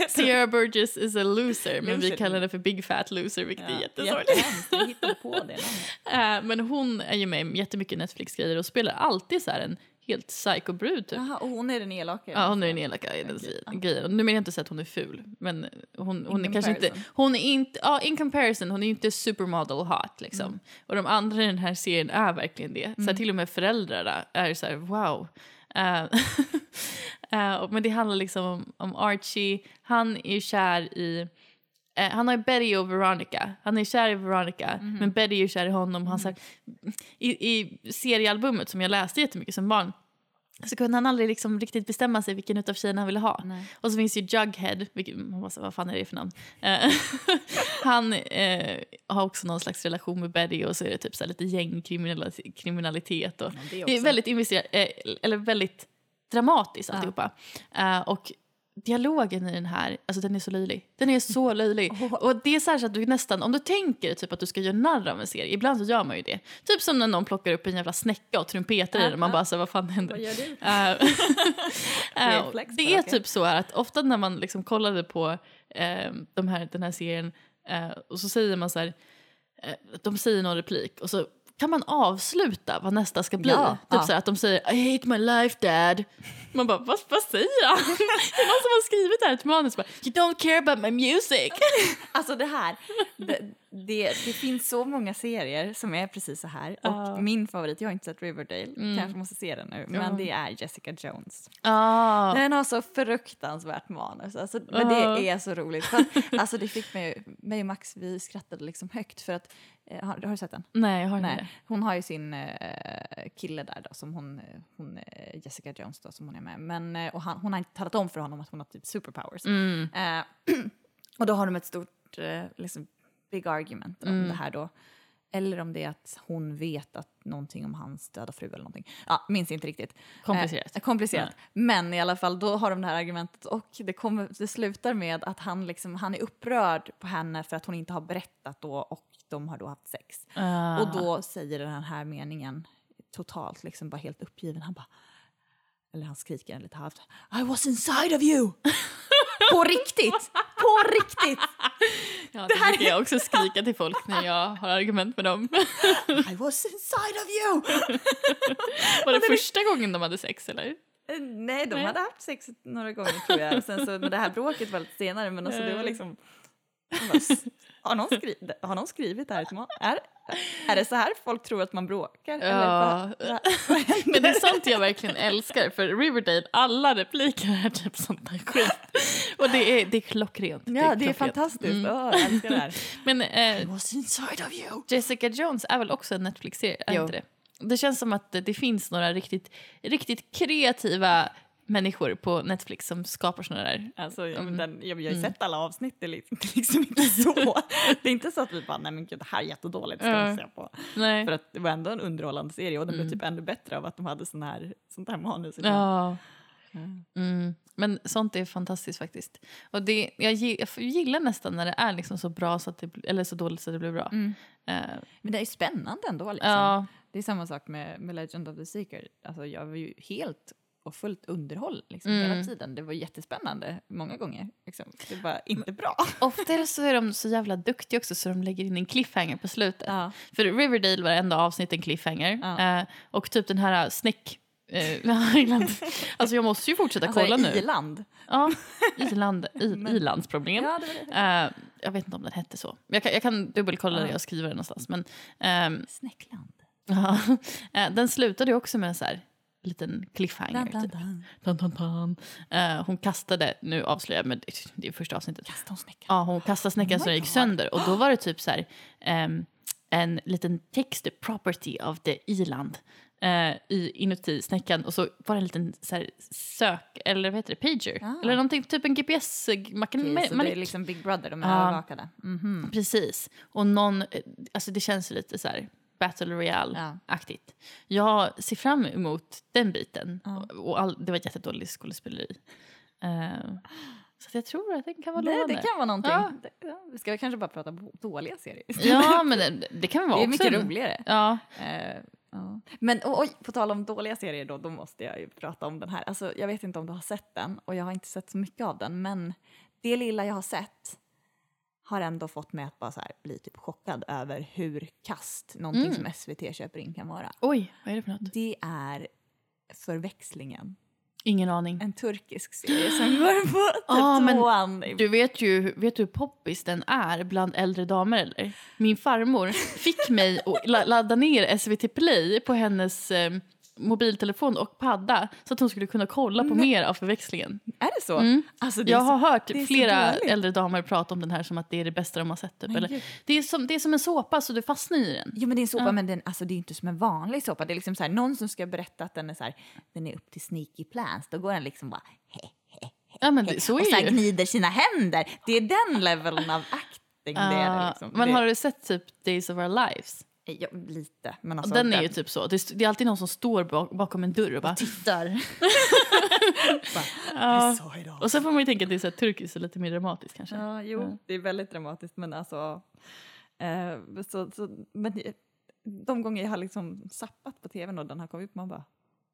Sierra Burgess is a loser, men vi kallar det för Big Fat Loser, vilket är Ja, jättesorgligt. På det. namnet. Eh, men hon är ju med i jättemycket Netflix-grejer och spelar alltid så här en helt psycho-brud typ. Jaha, och hon är den elaka. Ja, hon är den elaka i den grejen. Nu menar jag inte att hon är ful, men hon, hon är kanske inte... Hon är inte... Ja, in comparison, hon är inte supermodel hot liksom. Mm. Och de andra i den här serien är verkligen det. Så här, till och med föräldrarna är så här, wow. Eh, och- men det handlar liksom om, om Archie, han är kär i... eh, han har ju Betty och Veronica. Han är kär i Veronica, Mhm. men Betty är kär i honom. Han, så här, i, I seriealbumet som jag läste jättemycket som barn så kunde han aldrig liksom riktigt bestämma sig vilken utav tjejerna han ville ha. Nej. Och så finns ju Jughead, vilket, man bara, vad fan är det för namn? Eh, han eh, har också någon slags relation med Betty och så är det typ så lite gängkriminalitet. Och, Ja, det är också. väldigt, investerat, eh, eller väldigt dramatiskt Ja. alltihopa. Eh, och dialogen i den här, alltså den är så löjlig. Den är så löjlig. Och det är så, så att du nästan, om du tänker typ att du ska göra narr av en serie, ibland så gör man ju det. Typ som när någon plockar upp en jävla snäcka och trumpetar i Ja, den och man bara så vad fan händer? Vad gör du? Flex, det är typ så här att ofta när man liksom kollade på eh, de här, den här serien och så säger man så här, de säger någon replik och så kan man avsluta vad nästa ska bli. Ja, typ ja. så att de säger I hate my life dad. Man bara, vad, vad säger han? det är någon som har skrivit det här ett manus. Bara, you don't care about my music. Alltså det här, det, det, det finns så många serier som är precis så här. Och min favorit, jag har inte sett Riverdale, Mm. kanske måste se den nu, men Ja. det är Jessica Jones. ah. Den har så fruktansvärt manus, alltså, men det är så roligt. För alltså det fick mig, mig och Max, vi skrattade liksom högt för att, har, har du sett den? Nej, jag har inte Nej, det. hon har ju sin eh, kille där då, som hon, eh, hon eh, Jessica Jones då, som hon är med. Men, eh, och han, hon har inte talat om för honom att hon har typ superpowers. Mm. Eh, och då har de ett stort, eh, liksom, big argument om Mm. det här då. Eller om det är att hon vet att någonting om hans döda fru eller någonting. Ja, minns inte riktigt. Komplicerat. Eh, komplicerat. Men i alla fall, då har de det här argumentet och det, kommer, det slutar med att han, liksom, han är upprörd på henne för att hon inte har berättat då och de har då haft sex. Ah. Och då säger den här meningen totalt, liksom bara helt uppgiven. Han bara, eller han skriker lite halvt. I was inside of you! på riktigt! På riktigt! Ja, det brukar jag också skrika till folk när jag har argument med dem. I was inside of you! Var det första gången de hade sex eller? Eh, Nej, de Nej. hade haft sex några gånger tror jag. Sen så, men det här bråket var lite senare. Men alltså, det var liksom... jag bara, "S- Har någon, skrivit, har någon skrivit det här? till? Är, är det så här folk tror att man bråkar? Eller Ja. händer? Men det är sånt jag verkligen älskar för Riverdale, alla repliker är typ sånt där skit. Och det är, det är klockrent. Ja, det är klockrent. fantastiskt. Mm. Åh, jag älskar det här. Men eh! Jessica Jones är väl också en Netflix-serie? Är det? det känns som att det, det finns några riktigt, riktigt kreativa människor på Netflix som skapar såna där. Alltså, jag, Mm. den, jag, jag har ju Mm. sett alla avsnitt, det är liksom, det inte så. det är inte så att vi bara, nej men gud det här är jättedåligt, ska Ja. vi se på. Nej. För att det var ändå en underhållande serie och den Mm. blev typ ännu bättre av att de hade sån här, sånt här manus. Ja. Mm. Men sånt är fantastiskt faktiskt. Och det, jag, gi- jag gillar nästan när det är liksom så bra så att det, eller så dåligt så att det blir bra. Mm. Eh, Men det är ju spännande ändå. Liksom. ja, Det är samma sak med, med Legend of the Seeker. Alltså, jag var ju helt och fullt underhåll liksom, Mm. hela tiden. Det var jättespännande många gånger. Liksom. Det var inte bra. ofta så är de så jävla duktiga också så de lägger in en cliffhanger på slutet. Ja. För Riverdale var enda avsnitt en cliffhanger. Ja. Eh, och typ den här Snick... Eh, Irland. alltså jag måste ju fortsätta Alltså, kolla nu. Iland. Ja, Iland, i, Men- ilandsproblem. Ja, det det. Eh, jag vet inte om den hette så. Jag kan, jag kan dubbelkolla det och skriva det någonstans. Men, ehm, Snäckland. ja, eh, den slutade ju också med så här liten cliffhanger. Dun, dun, typ. dun. Dun, dun, dun. Eh, hon kastade, nu avslöjar jag, men det- är första avsnittet. Kasta hon snäckan. Ja, hon kastade snäckan Oh så den gick sönder. Och då var det typ så här, ehm, en liten text, property of the island. eh, i, inuti snäckan och så var det en liten så här, sök, eller vad heter det, pager? Ah. Eller någonting, typ en gps macken Okej, så det är liksom Big Brother, de är Ja. övervakade. Mhm. Precis. Och någon, eh, alltså det känns lite så här Battle Royale-aktigt. Jag ser fram emot den biten. Ja. Och, all, det var ett jättedåligt skådespeleri. Eh, så jag tror att det kan vara Det, lovande. det kan vara någonting. Ja. Det, ja, vi ska kanske bara prata om dåliga serier. Ja, men det, det kan vara det är också mycket roligare. Ja. Eh, ja. Men oj, på tal om dåliga serier då, då måste jag ju prata om den här. Alltså, jag vet inte om du har sett den och jag har inte sett så mycket av den, men det lilla jag har sett har ändå fått mig att bara så här bli typ chockad över hur kast någonting Mm. som SVT köper in kan vara. Oj, vad är det för något? Det är Förväxlingen, Ingen aning. en turkisk serie som går på typ men tvåan. Du vet ju vet du hur poppis den är bland äldre damer eller? Min farmor fick mig att la- ladda ner SVT Play på hennes eh, mobiltelefon och padda så att hon skulle kunna kolla på mer av förväxlingen. Är det så? Mm. Alltså, det Jag så- har hört så flera äldre damer prata om den här som att det är det bästa de har sett. Typ. Eller, det, är som, det är som en såpa så du fastnar i den. Jo men det är en såpa Ja. men den, alltså, det är inte som en vanlig såpa. Det är liksom så här, någon som ska berätta att den är, så här, den är upp till sneaky plans. Då går den liksom bara he, he, he, Ja, men det, så och är sen ju. gnider sina händer. Det är den leveln av acting. det är det Ja, liksom. men har du sett typ Days of Our Lives? Ja, lite. Men alltså, den är ju typ så. Det är, alltid någon som står bak, bakom en dörr och bara... tittar. Ja. Så idag. Och sen får man ju tänka att det är så här turkiskt och lite mer dramatiskt kanske. Ja, jo, Ja. det är väldigt dramatiskt men alltså... Eh, så, så, men de gånger jag har liksom sappat på tvn och den har kommit upp man bara,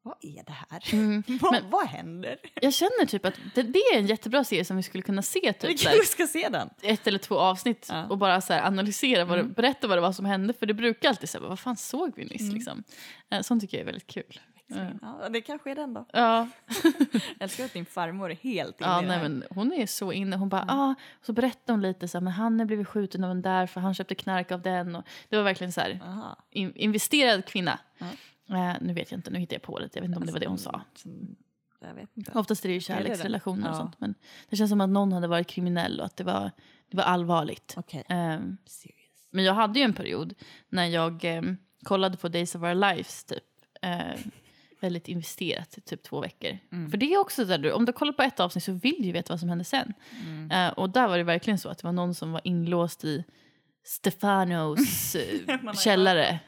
vad är det här? Mm. vad, Men- vad händer? Jag känner typ att det, det är en jättebra serie som vi skulle kunna se Vi typ här, kanske ska se den. ett eller två avsnitt Ja. och bara så analysera, vad det, Mm. berätta vad det var som hände. För det brukar alltid säga, vad fan såg vi nyss? Mm. Liksom. Eh, Sånt tycker jag är väldigt kul. Ja. Ja, det kanske är den då. Ja, Jag älskar att din farmor är helt inne ja i det nej, här. men hon är så inne. Hon bara, Mm. ah, och så berättar hon lite så här, men han har blivit skjuten av en där för han köpte knark av den. Och det var verkligen så här, in, investerad kvinna. Ja. Eh, nu vet jag inte, nu hittar jag på lite. Jag vet inte om det var det hon sa. Som- Jag vet inte. Oftast är det ju kärleksrelationer och sånt. Men det känns som att någon hade varit kriminell och att det var, det var allvarligt. Ehm, Serious. men jag hade ju en period när jag ehm, kollade på Days of Our Lives typ. eh, väldigt investerat i typ två veckor. Mm. För det är också där du, om du kollar på ett avsnitt så vill du ju veta vad som händer sen. Mm. Eh, och där var det verkligen så att det var någon som var inlåst i Stefanos eh, källare.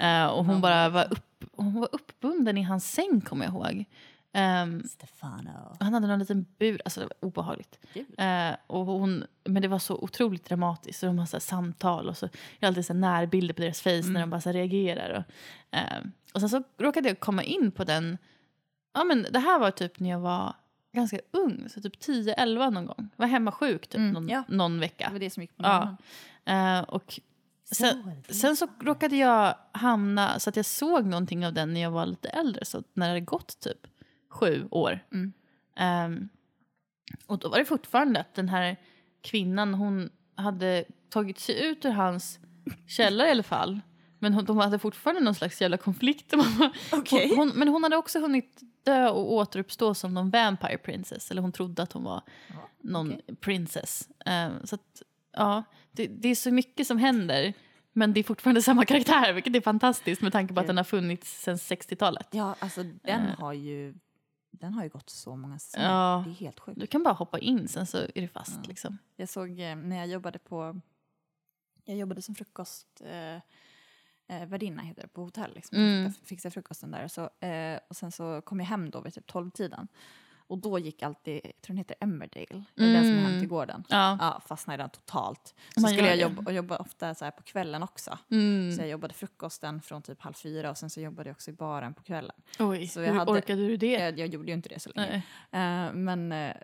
Eh, och hon bara var, upp, hon var uppbunden i hans säng kommer jag ihåg. Ehm, Stefano. han hade någon liten bur, alltså det var obehagligt. Eh, och hon, men det var så otroligt dramatiskt. Så de har så samtal och så är det alltid så närbilder på deras face Mm. när de bara reagerar. Och, eh, och sen så råkade jag komma in på den, ja men det här var typ när jag var ganska ung, så typ 10-11 någon gång. Jag var hemma sjuk typ Mm, någon, ja. någon Det vecka. var det som gick på Ja. Eh, och sen, sen så råkade jag hamna så att jag såg någonting av den när jag var lite äldre, så när det hade gått typ sju år. Mm. Ehm, och då var det fortfarande att den här kvinnan, hon hade tagit sig ut ur hans källare i alla fall. Men hon, de hade fortfarande någon slags jävla konflikt. Okej. Hon, hon, men hon hade också hunnit dö och återuppstå som någon vampire princess. Eller hon trodde att hon var någon okej. princess. Ehm, så att, ja, det, det är så mycket som händer. Men det är fortfarande samma karaktär, vilket är fantastiskt med tanke på att den har funnits sedan 60-talet. Ja, alltså den Eh. har ju den har ju gått så många säsonger. Ja. Det är helt sjukt. Du kan bara hoppa in, sen så är det fast. Ja. Liksom. Jag såg eh, när jag jobbade på... Jag jobbade som frukost... Eh, eh, värdinna heter det, på hotell. Liksom. Mm. Fixade, fixade frukosten där. Så, eh, och sen så kom jag hem då vid typ 12-tiden. Och då gick alltid, jag tror den heter Emmerdale, är den som är hem till gården. Ja. Ja, fastnade i den totalt. Så Man skulle jag jobba, och jobba ofta så här på kvällen också. Mm. Så jag jobbade frukosten från typ halv fyra och sen så jobbade jag också i baren på kvällen. Oj, Så jag hur hade- orkade du det? Jag, jag gjorde ju inte det så länge. Eh, men eh,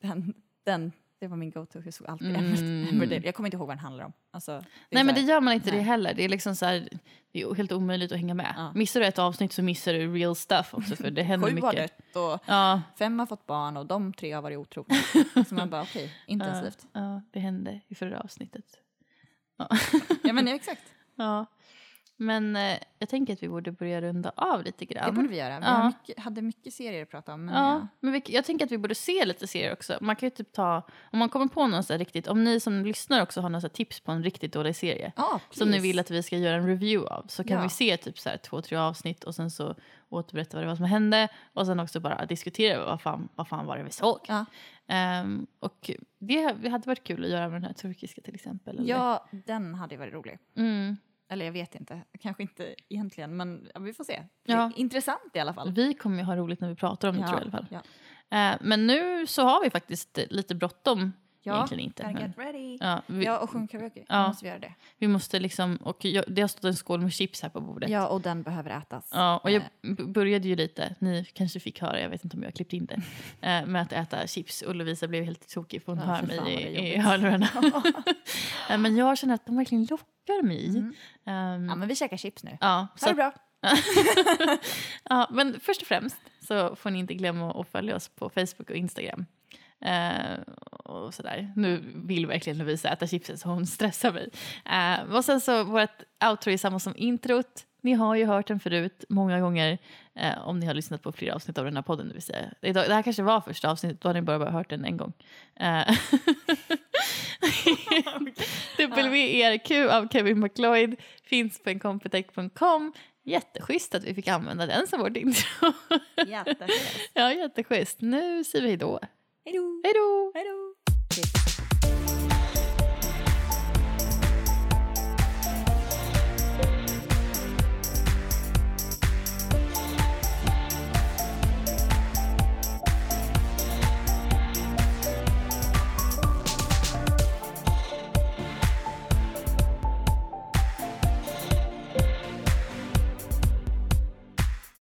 den, den, det var min go-to. Jag såg alltid Mm. Emmerdale. Jag kommer inte ihåg vad den handlar om. Alltså, det Nej men det gör man inte det Nej. heller. Det är liksom så här, det är helt omöjligt att hänga med. Ja. Missar du ett avsnitt så missar du real stuff också för det händer Sju har mycket. dött och Ja, fem har fått barn och de tre har varit otrogna. så man bara okej, intensivt. ja, det hände i förra avsnittet. Ja men exakt, Ja. Men eh, jag tänker att vi borde börja runda av lite det grann. borde vi göra. Vi Ja. mycket, hade mycket serier att prata om. Men Ja, ja. men vi, jag tänker att vi borde se lite serier också. Man kan ju typ ta, om man kommer på någon så riktigt, om ni som lyssnar också har några tips på en riktigt dålig serie Ja, som ni vill att vi ska göra en review av så kan Ja. vi se typ så här två, tre avsnitt och sen så återberätta vad det var som hände och sen också bara diskutera vad fan, vad fan var det vi såg. Ja. Ehm, och det, det hade varit kul att göra med den här turkiska till exempel. Eller? ja, den hade varit rolig. Mm. Eller jag vet inte, kanske inte egentligen, men vi får se. Ja. Intressant i alla fall. Vi kommer ju ha roligt när vi pratar om det ja, tror jag i alla fall. Ja, Eh, men nu så har vi faktiskt lite bråttom. Ja. Egentligen inte. Men, get ready. ja, vi, Ja, och sjung karaoke. Ja. Måste vi göra det. vi måste liksom, och jag, det har stått en skål med chips här på bordet. Ja, och den behöver ätas. Ja, och jag Eh, började ju lite, ni kanske fick höra, jag vet inte om jag har klippt in det, eh, med att äta chips och Lovisa blev helt tokig för hon Ja, hör mig fan det i, i hörlurarna. Eh, Men jag känner att de verkligen lockar mig. Mm. Ehm, Ja, men vi käkar chips nu. ja, så Ha det att- bra. ja, men först och främst så får ni inte glömma att följa oss på Facebook och Instagram. Eh, och sådär. Nu vill verkligen Lovisa äta chipsen så hon stressar mig. Eh, och sen så vårt outro är samma som introt. Ni har ju hört den förut många gånger eh, om ni har lyssnat på flera avsnitt av den här podden. Det, vill säga. Det här kanske var första avsnittet, då har ni bara, bara hört den en gång. Eh, WERQ av Kevin McLeod finns på encompetech.com. Jätteschysst att vi fick använda den som vårt intro. Jättefint. ja, jätteschysst. Nu säger vi hej då. Hej då. Hej då! Hej då.